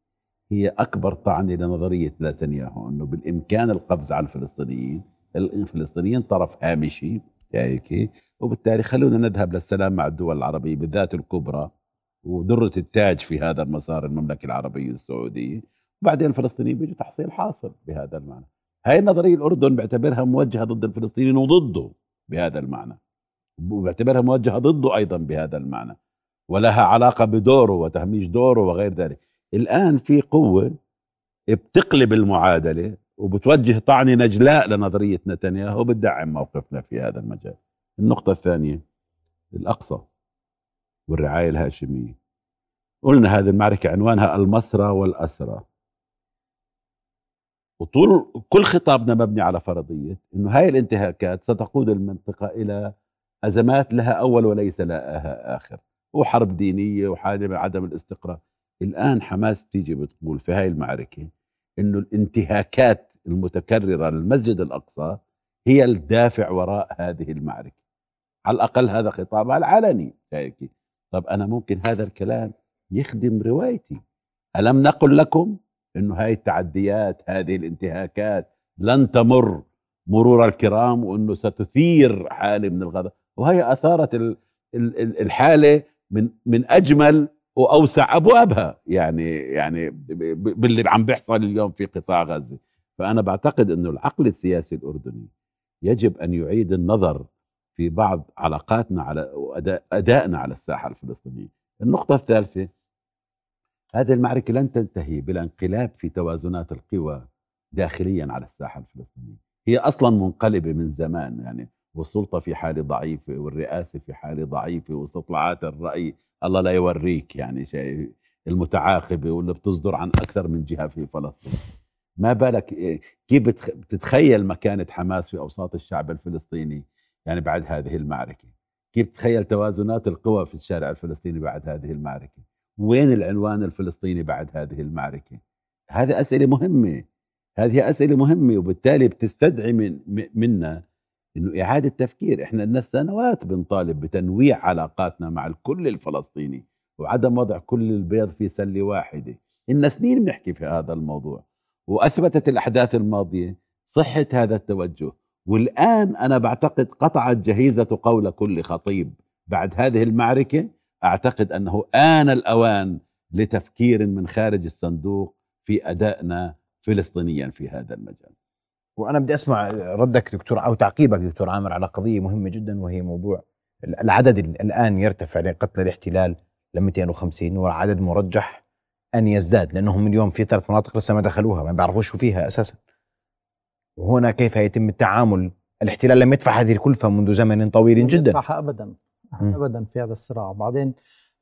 هي أكبر طعنه لنظرية نتنياهو إنه بالإمكان القفز على الفلسطينيين الفلسطينيين طرف هامشي هيك وبالتالي خلونا نذهب للسلام مع الدول العربية بالذات الكبرى. ودرة التاج في هذا المسار المملكة العربية السعودية. وبعدين الفلسطينيين بيجوا تحصيل حاصل بهذا المعنى. هاي النظرية الأردن بيعتبرها موجهة ضد الفلسطينيين وضده بهذا المعنى. وبيعتبرها موجهة ضده أيضا بهذا المعنى. ولها علاقة بدوره وتهميش دوره وغير ذلك. الآن في قوة بتقلب المعادلة وبتوجه طعنة نجلاء لنظرية نتنياهو. وبتدعم موقفنا في هذا المجال. النقطة الثانية الأقصى. والرعاية الهاشمية. قلنا هذه المعركة عنوانها المسرى والأسرى وطول كل خطابنا مبني على فرضية أنه هاي الانتهاكات ستقود المنطقة إلى أزمات لها أول وليس لها آخر وحرب دينية وحالة من عدم الاستقرار. الآن حماس تيجي بتقول في هاي المعركة إنه الانتهاكات المتكررة للمسجد الأقصى هي الدافع وراء هذه المعركة. على الأقل هذا خطابها العلني هيك طب أنا ممكن هذا الكلام يخدم روايتي. ألم نقل لكم إنه هاي التعديات هذه الانتهاكات لن تمر مرور الكرام وإنه ستثير حالة من الغضب؟ وهي أثارت ال- ال- ال- الحالة من من أجمل وأوسع أبوابها. يعني يعني باللي عم بيحصل اليوم في قطاع غزة. فأنا بعتقد إنه العقل السياسي الأردني يجب أن يعيد النظر في بعض علاقاتنا على أدائنا على الساحة الفلسطينية. النقطة الثالثة هذه المعركة لن تنتهي بلا انقلاب في توازنات القوى داخليا على الساحة الفلسطينية. هي أصلا منقلبة من زمان يعني والسلطة في حالة ضعيفة والرئاسة في حالة ضعيفة واستطلاعات الرأي الله لا يوريك يعني شيء المتعاقبة واللي بتصدر عن أكثر من جهة في فلسطين. ما بالك إيه، كيف بتتخيل مكانة حماس في أوساط الشعب الفلسطيني؟ يعني بعد هذه المعركة. كيف تخيل توازنات القوى في الشارع الفلسطيني بعد هذه المعركة؟ وين العنوان الفلسطيني بعد هذه المعركة؟ هذه أسئلة مهمة. هذه أسئلة مهمة وبالتالي بتستدعي من منا إنه إعادة تفكير. إحنا لنا سنوات بنطالب بتنويع علاقاتنا مع الكل الفلسطيني وعدم وضع كل البيض في سلة واحدة. إن سنين بنحكي في هذا الموضوع. وأثبتت الأحداث الماضية صحة هذا التوجه. والآن أنا بعتقد قطعت جهيزة قول كل خطيب بعد هذه المعركة. أعتقد أنه آن الأوان لتفكير من خارج الصندوق في أدائنا فلسطينيا في هذا المجال. وأنا بدي أسمع ردك دكتور أو تعقيبك دكتور عامر على قضية مهمة جدا وهي موضوع العدد ال- الآن يرتفع لقتلى الاحتلال ل 250 والعدد مرجح أن يزداد لانهم اليوم في ثلاث مناطق لسه ما دخلوها ما بيعرفوش شو فيها أساسا. وهنا كيف يتم التعامل؟ الاحتلال لم يدفع هذه الكلفة منذ زمن طويل جدا. يدفعها ابدا. مم. ابدا في هذا الصراع. بعدين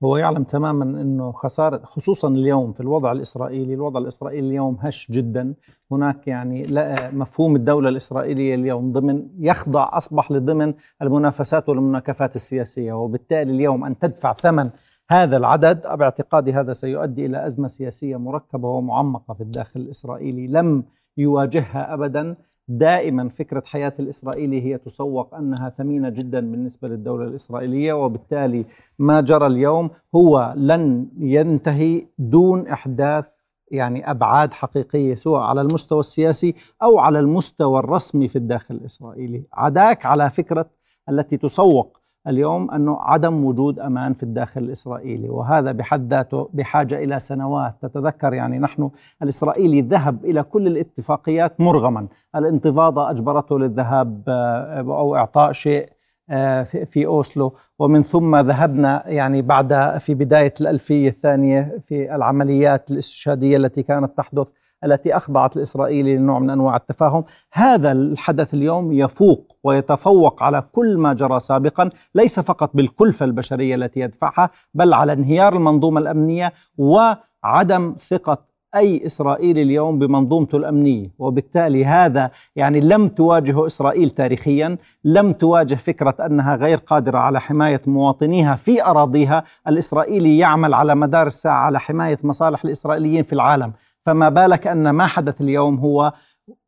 هو يعلم تماما إنه خسارة خصوصا اليوم في الوضع الإسرائيلي، الوضع الإسرائيلي اليوم هش جدا، هناك يعني لا مفهوم الدولة الإسرائيلية اليوم ضمن يخضع أصبح لضمن المنافسات والمناكفات السياسية، وبالتالي اليوم أن تدفع ثمن هذا العدد باعتقادي هذا سيؤدي إلى أزمة سياسية مركبة ومعمقة في الداخل الإسرائيلي. لم يواجهها ابدا. دائما فكرة حياة الإسرائيلي هي تسوق أنها ثمينة جدا بالنسبة للدولة الإسرائيلية وبالتالي ما جرى اليوم هو لن ينتهي دون إحداث يعني أبعاد حقيقية سواء على المستوى السياسي أو على المستوى الرسمي في الداخل الإسرائيلي. عداك على فكرة التي تسوق اليوم أنه عدم وجود أمان في الداخل الإسرائيلي وهذا بحد ذاته بحاجة إلى سنوات. تتذكر يعني نحن الإسرائيلي ذهب إلى كل الاتفاقيات مرغما. الانتفاضة أجبرته للذهاب آه، أو إعطاء شيء آه، في أوسلو. ومن ثم ذهبنا يعني بعد في بداية الألفية الثانية في العمليات الإستشهادية التي كانت تحدث التي أخضعت الإسرائيلي لنوع من أنواع التفاهم. هذا الحدث اليوم يفوق ويتفوق على كل ما جرى سابقا ليس فقط بالكلفة البشرية التي يدفعها بل على انهيار المنظومة الأمنية وعدم ثقة أي إسرائيلي اليوم بمنظومته الأمنية. وبالتالي هذا يعني لم تواجهه إسرائيل تاريخيا لم تواجه فكرة أنها غير قادرة على حماية مواطنيها في أراضيها. الإسرائيلي يعمل على مدار الساعة على حماية مصالح الإسرائيليين في العالم. فما بالك أن ما حدث اليوم هو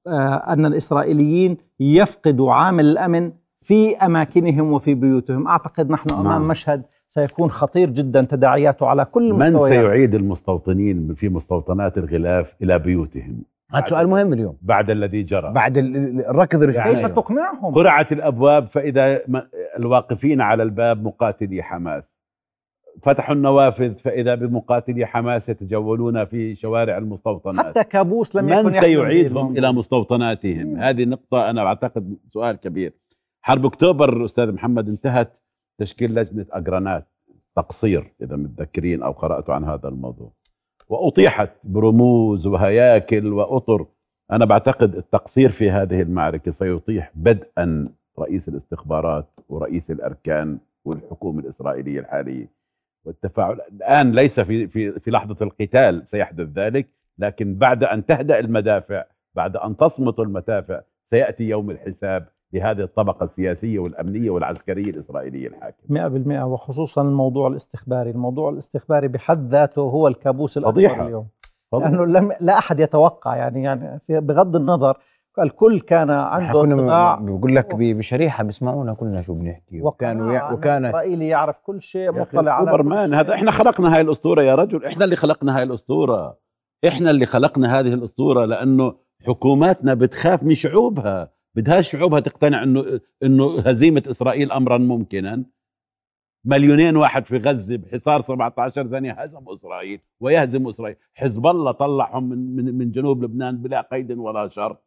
آه، أن الإسرائيليين يفقدوا عامل الأمن في أماكنهم وفي بيوتهم. أعتقد نحن أمام نعم. مشهد سيكون خطير جدا تداعياته على كل من المستويات سيعيد المستوطنين في مستوطنات الغلاف إلى بيوتهم؟ هذا سؤال مهم اليوم. بعد الذي جرى. بعد ال- ال- الركض الرجعي كيف تقنعهم؟ قرعت الأبواب فإذا الواقفين على الباب مقاتلي حماس. فتحوا النوافذ فإذا بمقاتلي حماس يتجولون في شوارع المستوطنات. حتى كابوس لم يكن من سيعيدهم. إلى مستوطناتهم؟ هذه نقطة أنا أعتقد سؤال كبير. حرب أكتوبر أستاذ محمد انتهت تشكيل لجنة أجرانات تقصير إذا متذكرين أو قراتوا عن هذا الموضوع. وأطيحت برموز وهياكل وأطر. أنا بعتقد التقصير في هذه المعركة سيطيح بدءا رئيس الاستخبارات ورئيس الأركان والحكومة الإسرائيلية الحالية. والتفاعل الآن ليس في في في لحظة القتال سيحدث ذلك لكن بعد أن تهدأ المدافع بعد أن تصمت المدافع سيأتي يوم الحساب لهذه الطبقة السياسية والأمنية والعسكرية الإسرائيلية الحاكمة مئة بالمئة وخصوصا الموضوع الاستخباري الموضوع الاستخباري بحد ذاته هو الكابوس الأكبر فضيحة. اليوم فضل. لأنه لم لا أحد يتوقع يعني يعني بغض النظر الكل كان عنده كنا بقول لك بشريحة بسمعونا كلنا شو بنحكي. وكانوا يع- وكان الاسرائيلي يعرف كل شيء مطلع على سوبرمان. هذا إحنا خلقنا هاي الأسطورة يا رجل إحنا اللي خلقنا هاي الأسطورة. إحنا اللي خلقنا هذه الأسطورة لأنه حكوماتنا بتخاف من شعوبها. بدهاش شعوبها تقتنع انه إنه هزيمة إسرائيل امرا ممكنا. مليونين واحد في غزة بحصار 17 ثانية هزموا إسرائيل ويهزم إسرائيل. حزب الله طلعهم من من, من جنوب لبنان بلا قيد ولا شرط.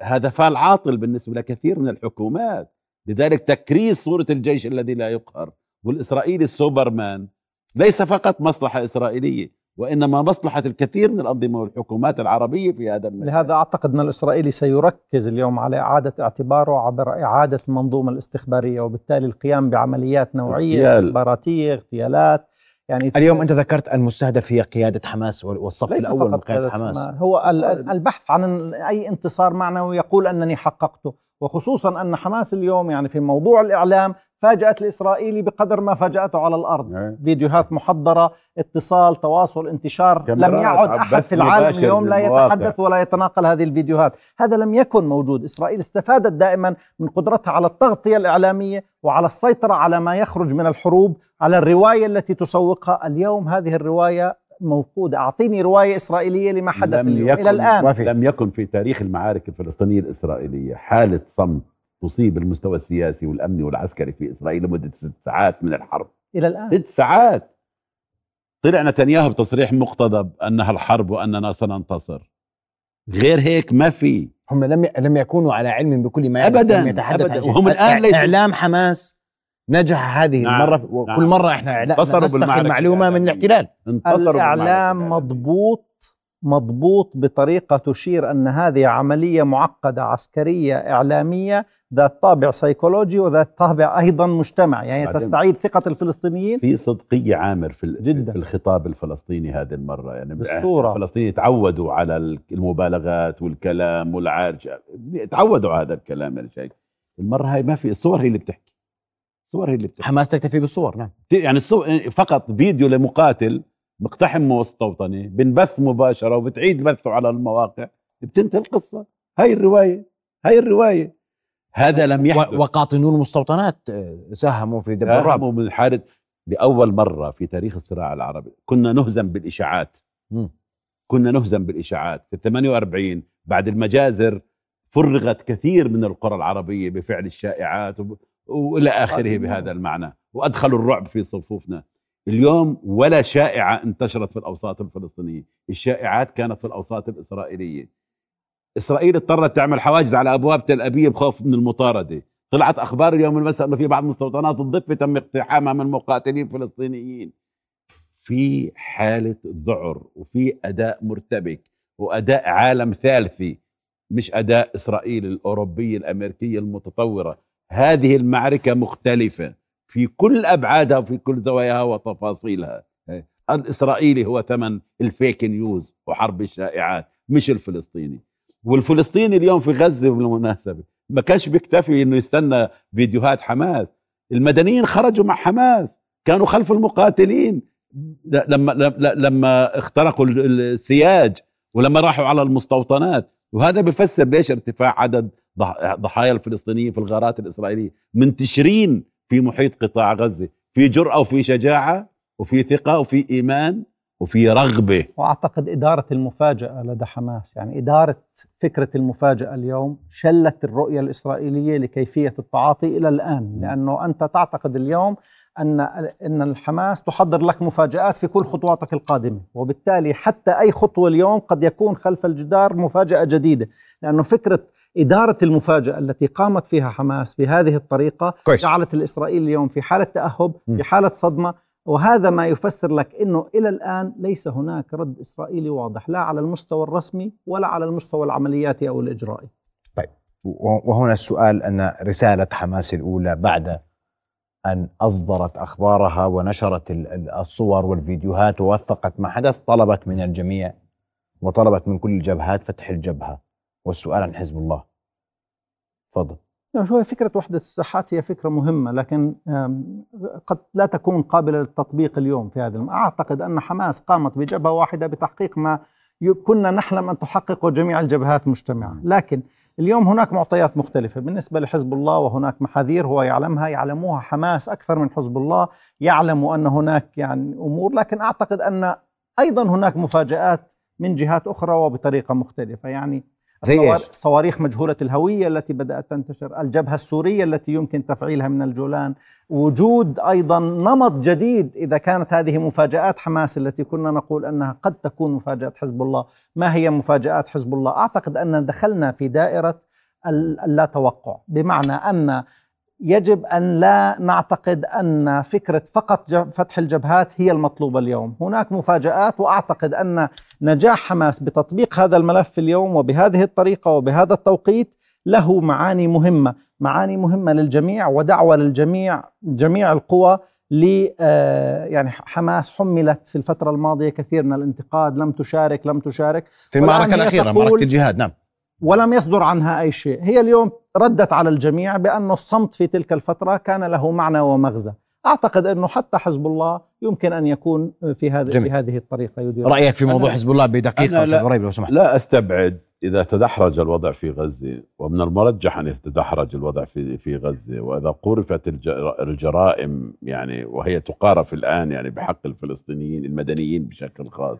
هذا فال عاطل بالنسبة لكثير من الحكومات. لذلك تكريس صورة الجيش الذي لا يقهر والإسرائيلي السوبرمان ليس فقط مصلحة إسرائيلية وإنما مصلحة الكثير من الأنظمة والحكومات العربية في هذا المجال لهذا أعتقد أن الإسرائيلي سيركز اليوم على إعادة اعتباره عبر إعادة المنظومه الاستخبارية وبالتالي القيام بعمليات نوعية اغتيال. استخباراتية اغتيالات. يعني اليوم أنت ذكرت المستهدف هي قيادة حماس وال- والصف ليس الأول من قيادة حماس. ما- هو ال- ال- البحث عن أي انتصار معنوي يقول أنني حققته وخصوصا أن حماس اليوم يعني في موضوع الإعلام فاجأت الإسرائيلي بقدر ما فاجأته على الأرض. إيه. فيديوهات محضرة اتصال تواصل انتشار. لم يعد بث في العالم اليوم لا. يتحدث ولا يتناقل هذه الفيديوهات. هذا لم يكن موجود. إسرائيل استفادت دائما من قدرتها على التغطية الإعلامية وعلى السيطرة على ما يخرج من الحروب على الرواية التي تسوقها. اليوم هذه الرواية موجوده أعطيني رواية إسرائيلية لما حدث لم اليوم. يكن إلى الآن. ما في. لم يكن في تاريخ المعارك الفلسطينية الإسرائيلية حالة صمت. تصيب المستوى السياسي والأمني والعسكري في إسرائيل لمدة ست ساعات من الحرب إلى الآن ست ساعات طلع نتنياهو بتصريح مقتضب أنها الحرب وأننا سننتصر غير هيك ما في هم لم لم يكونوا على علم بكل ما لم يتحدث شيء. وهم الآن إع- ليسوا- إعلام حماس نجح هذه نعم، المرة وكل نعم. مرة إحنا انتصروا نستخدم بالمعركة معلومة من الإعلامية. الاحتلال انتصروا الإعلام. مضبوط مضبوط بطريقة تشير أن هذه عملية معقدة عسكرية إعلامية ذات طابع سيكولوجي وذات طابع أيضا مجتمعي يعني تستعيد ثقة الفلسطينيين؟ في صدقية عامر في جداً. في الخطاب الفلسطيني هذه المرة. يعني بالصورة. الفلسطينيين تعودوا على المبالغات والكلام والعرج. تعودوا على هذا الكلام يا شيخ. المرة هاي ما في الصور هي اللي بتحكي. الصور هي اللي بتحكي. حماس تكتفي بالصور نعم. يعني الصور فقط فيديو لمقاتل مقتحم مستوطنه بنبث مباشرة وبتعيد بثه على المواقع. بتنتهي القصة. هاي الرواية هاي الرواية. هذا لم يحدث. وقاطنو المستوطنات آه، ساهموا في دب الرعب ساهموا من حالة لأول مرة في تاريخ الصراع العربي. كنا نهزم بالإشاعات. كنا نهزم بالإشاعات. في 48 بعد المجازر فرغت كثير من القرى العربية بفعل الشائعات. وإلى آخره بهذا المعنى. وأدخلوا الرعب في صفوفنا. اليوم ولا شائعة انتشرت في الأوساط الفلسطينية. الشائعات كانت في الأوساط الإسرائيلية. إسرائيل اضطرت تعمل حواجز على أبواب تل أبيب خوف من المطاردة. طلعت أخبار اليوم المساء إنه في بعض مستوطنات الضفة تم اقتحامها من مقاتلين فلسطينيين. في حالة ذعر وفي أداء مرتبك وأداء عالم ثالثي مش أداء إسرائيل الأوروبية الأمريكية المتطورة. هذه المعركة مختلفة. في كل أبعادها وفي كل زواياها وتفاصيلها. الإسرائيلي هو ثمن الفيك نيوز وحرب الشائعات مش الفلسطيني. والفلسطيني اليوم في غزة بالمناسبة ما كانش بيكتفي إنه يستنى فيديوهات حماس. المدنيين خرجوا مع حماس كانوا خلف المقاتلين. لما لما اخترقوا السياج ولما راحوا على المستوطنات. وهذا بفسر ليش ارتفاع عدد ضحايا الفلسطينيين في الغارات الإسرائيلية. منتشرين في محيط قطاع غزة في جرأة وفي شجاعة وفي ثقة وفي إيمان وفي رغبة. وأعتقد إدارة المفاجأة لدى حماس يعني إدارة فكرة المفاجأة اليوم شلت الرؤية الإسرائيلية لكيفية التعاطي إلى الآن لأنه أنت تعتقد اليوم أن إن الحماس تحضر لك مفاجآت في كل خطواتك القادمة وبالتالي حتى أي خطوة اليوم قد يكون خلف الجدار مفاجأة جديدة لأنه فكرة إدارة المفاجأة التي قامت فيها حماس بهذه الطريقة كويس. جعلت الإسرائيلي اليوم في حالة تأهب في حالة صدمة وهذا ما يفسر لك إنه إلى الآن ليس هناك رد إسرائيلي واضح لا على المستوى الرسمي ولا على المستوى العملياتي أو الإجرائي. طيب وهنا السؤال أن رسالة حماس الأولى بعد أن أصدرت أخبارها ونشرت الصور والفيديوهات ووثقت ما حدث طلبت من الجميع وطلبت من كل الجبهات فتح الجبهة والسؤال عن حزب الله. تفضل. يعني شوية فكرة وحدة الساحات؟ هي فكرة مهمة لكن قد لا تكون قابلة للتطبيق اليوم في هذا أعتقد أن حماس قامت بجبهة واحدة بتحقيق ما كنا نحلم أن تحققه جميع الجبهات مجتمعة. لكن اليوم هناك معطيات مختلفة. بالنسبة لحزب الله وهناك محاذير هو يعلمها يعلموها حماس أكثر من حزب الله يعلم أن هناك يعني أمور لكن أعتقد أن أيضا هناك مفاجآت من جهات أخرى وبطريقة مختلفة. يعني زي صواريخ مجهولة الهوية التي بدأت تنتشر الجبهة السورية التي يمكن تفعيلها من الجولان وجود أيضا نمط جديد إذا كانت هذه مفاجآت حماس التي كنا نقول أنها قد تكون مفاجآت حزب الله. ما هي مفاجآت حزب الله؟ أعتقد أن دخلنا في دائرة اللا توقع بمعنى أن يجب أن لا نعتقد أن فكرة فقط فتح الجبهات هي المطلوبة اليوم، هناك مفاجآت وأعتقد أن نجاح حماس بتطبيق هذا الملف اليوم وبهذه الطريقة وبهذا التوقيت له معاني مهمة، معاني مهمة للجميع ودعوة للجميع جميع القوى ل آه، يعني حماس حملت في الفترة الماضية كثير من الانتقاد لم تشارك لم تشارك. في المعركة الأخيرة معركة الجهاد نعم. ولم يصدر عنها أي شيء. هي اليوم ردت على الجميع بأن الصمت في تلك الفترة كان له معنى ومغزى. أعتقد أنه حتى حزب الله يمكن أن يكون في هذه بهذه الطريقة يدير. رأيك في موضوع حزب الله بدقيقة أستاذ غريب لو سمحت. لا أستبعد إذا تدحرج الوضع في غزة ومن المرجح أن يتدحرج الوضع في في غزة وإذا قرفت الجرائم يعني وهي تقارف الآن يعني بحق الفلسطينيين المدنيين بشكل خاص.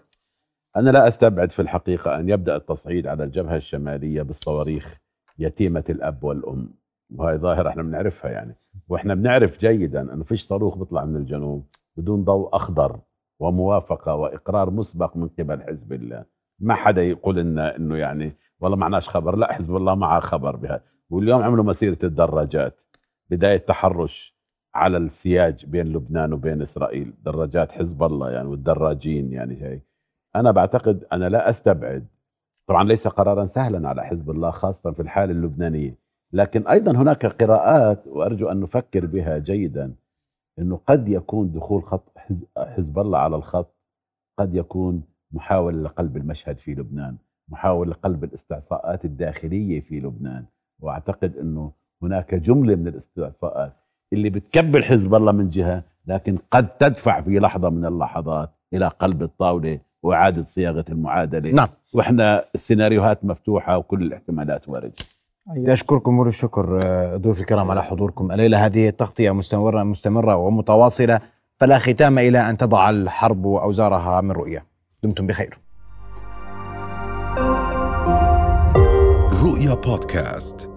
أنا لا أستبعد في الحقيقة أن يبدأ التصعيد على الجبهة الشمالية بالصواريخ يتيمة الأب والأم. وهي ظاهرة إحنا بنعرفها يعني. وإحنا بنعرف جيدا أنه فيش صاروخ بيطلع من الجنوب بدون ضوء أخضر وموافقة وإقرار مسبق من قبل حزب الله. ما حدا يقول لنا أنه يعني والله معناش خبر. لا حزب الله معه خبر بها. واليوم عملوا مسيرة الدراجات. بداية تحرش على السياج بين لبنان وبين إسرائيل. دراجات حزب الله يعني والدراجين يعني هي أنا بعتقد أنا لا أستبعد. طبعا ليس قرارا سهلا على حزب الله خاصة في الحالة اللبنانية. لكن أيضا هناك قراءات وأرجو أن نفكر بها جيدا إنه قد يكون دخول خط حزب الله على الخط قد يكون محاولة لقلب المشهد في لبنان محاولة لقلب الاستعصاءات الداخلية في لبنان. وأعتقد إنه هناك جملة من الاستعصاءات اللي بتكبل حزب الله من جهة لكن قد تدفع في لحظة من اللحظات إلى قلب الطاولة وإعادة صياغة المعادلة. نعم. وإحنا السيناريوهات مفتوحة وكل الاحتمالات واردة. أيوة. أشكركم كل الشكر آه، ضيوف الكرام على حضوركم. الليلة هذه التغطية مستمرة مستمرة ومتواصلة فلا ختام إلى أن تضع الحرب أوزارها من رؤية. دمتم بخير. رؤيا بودكاست.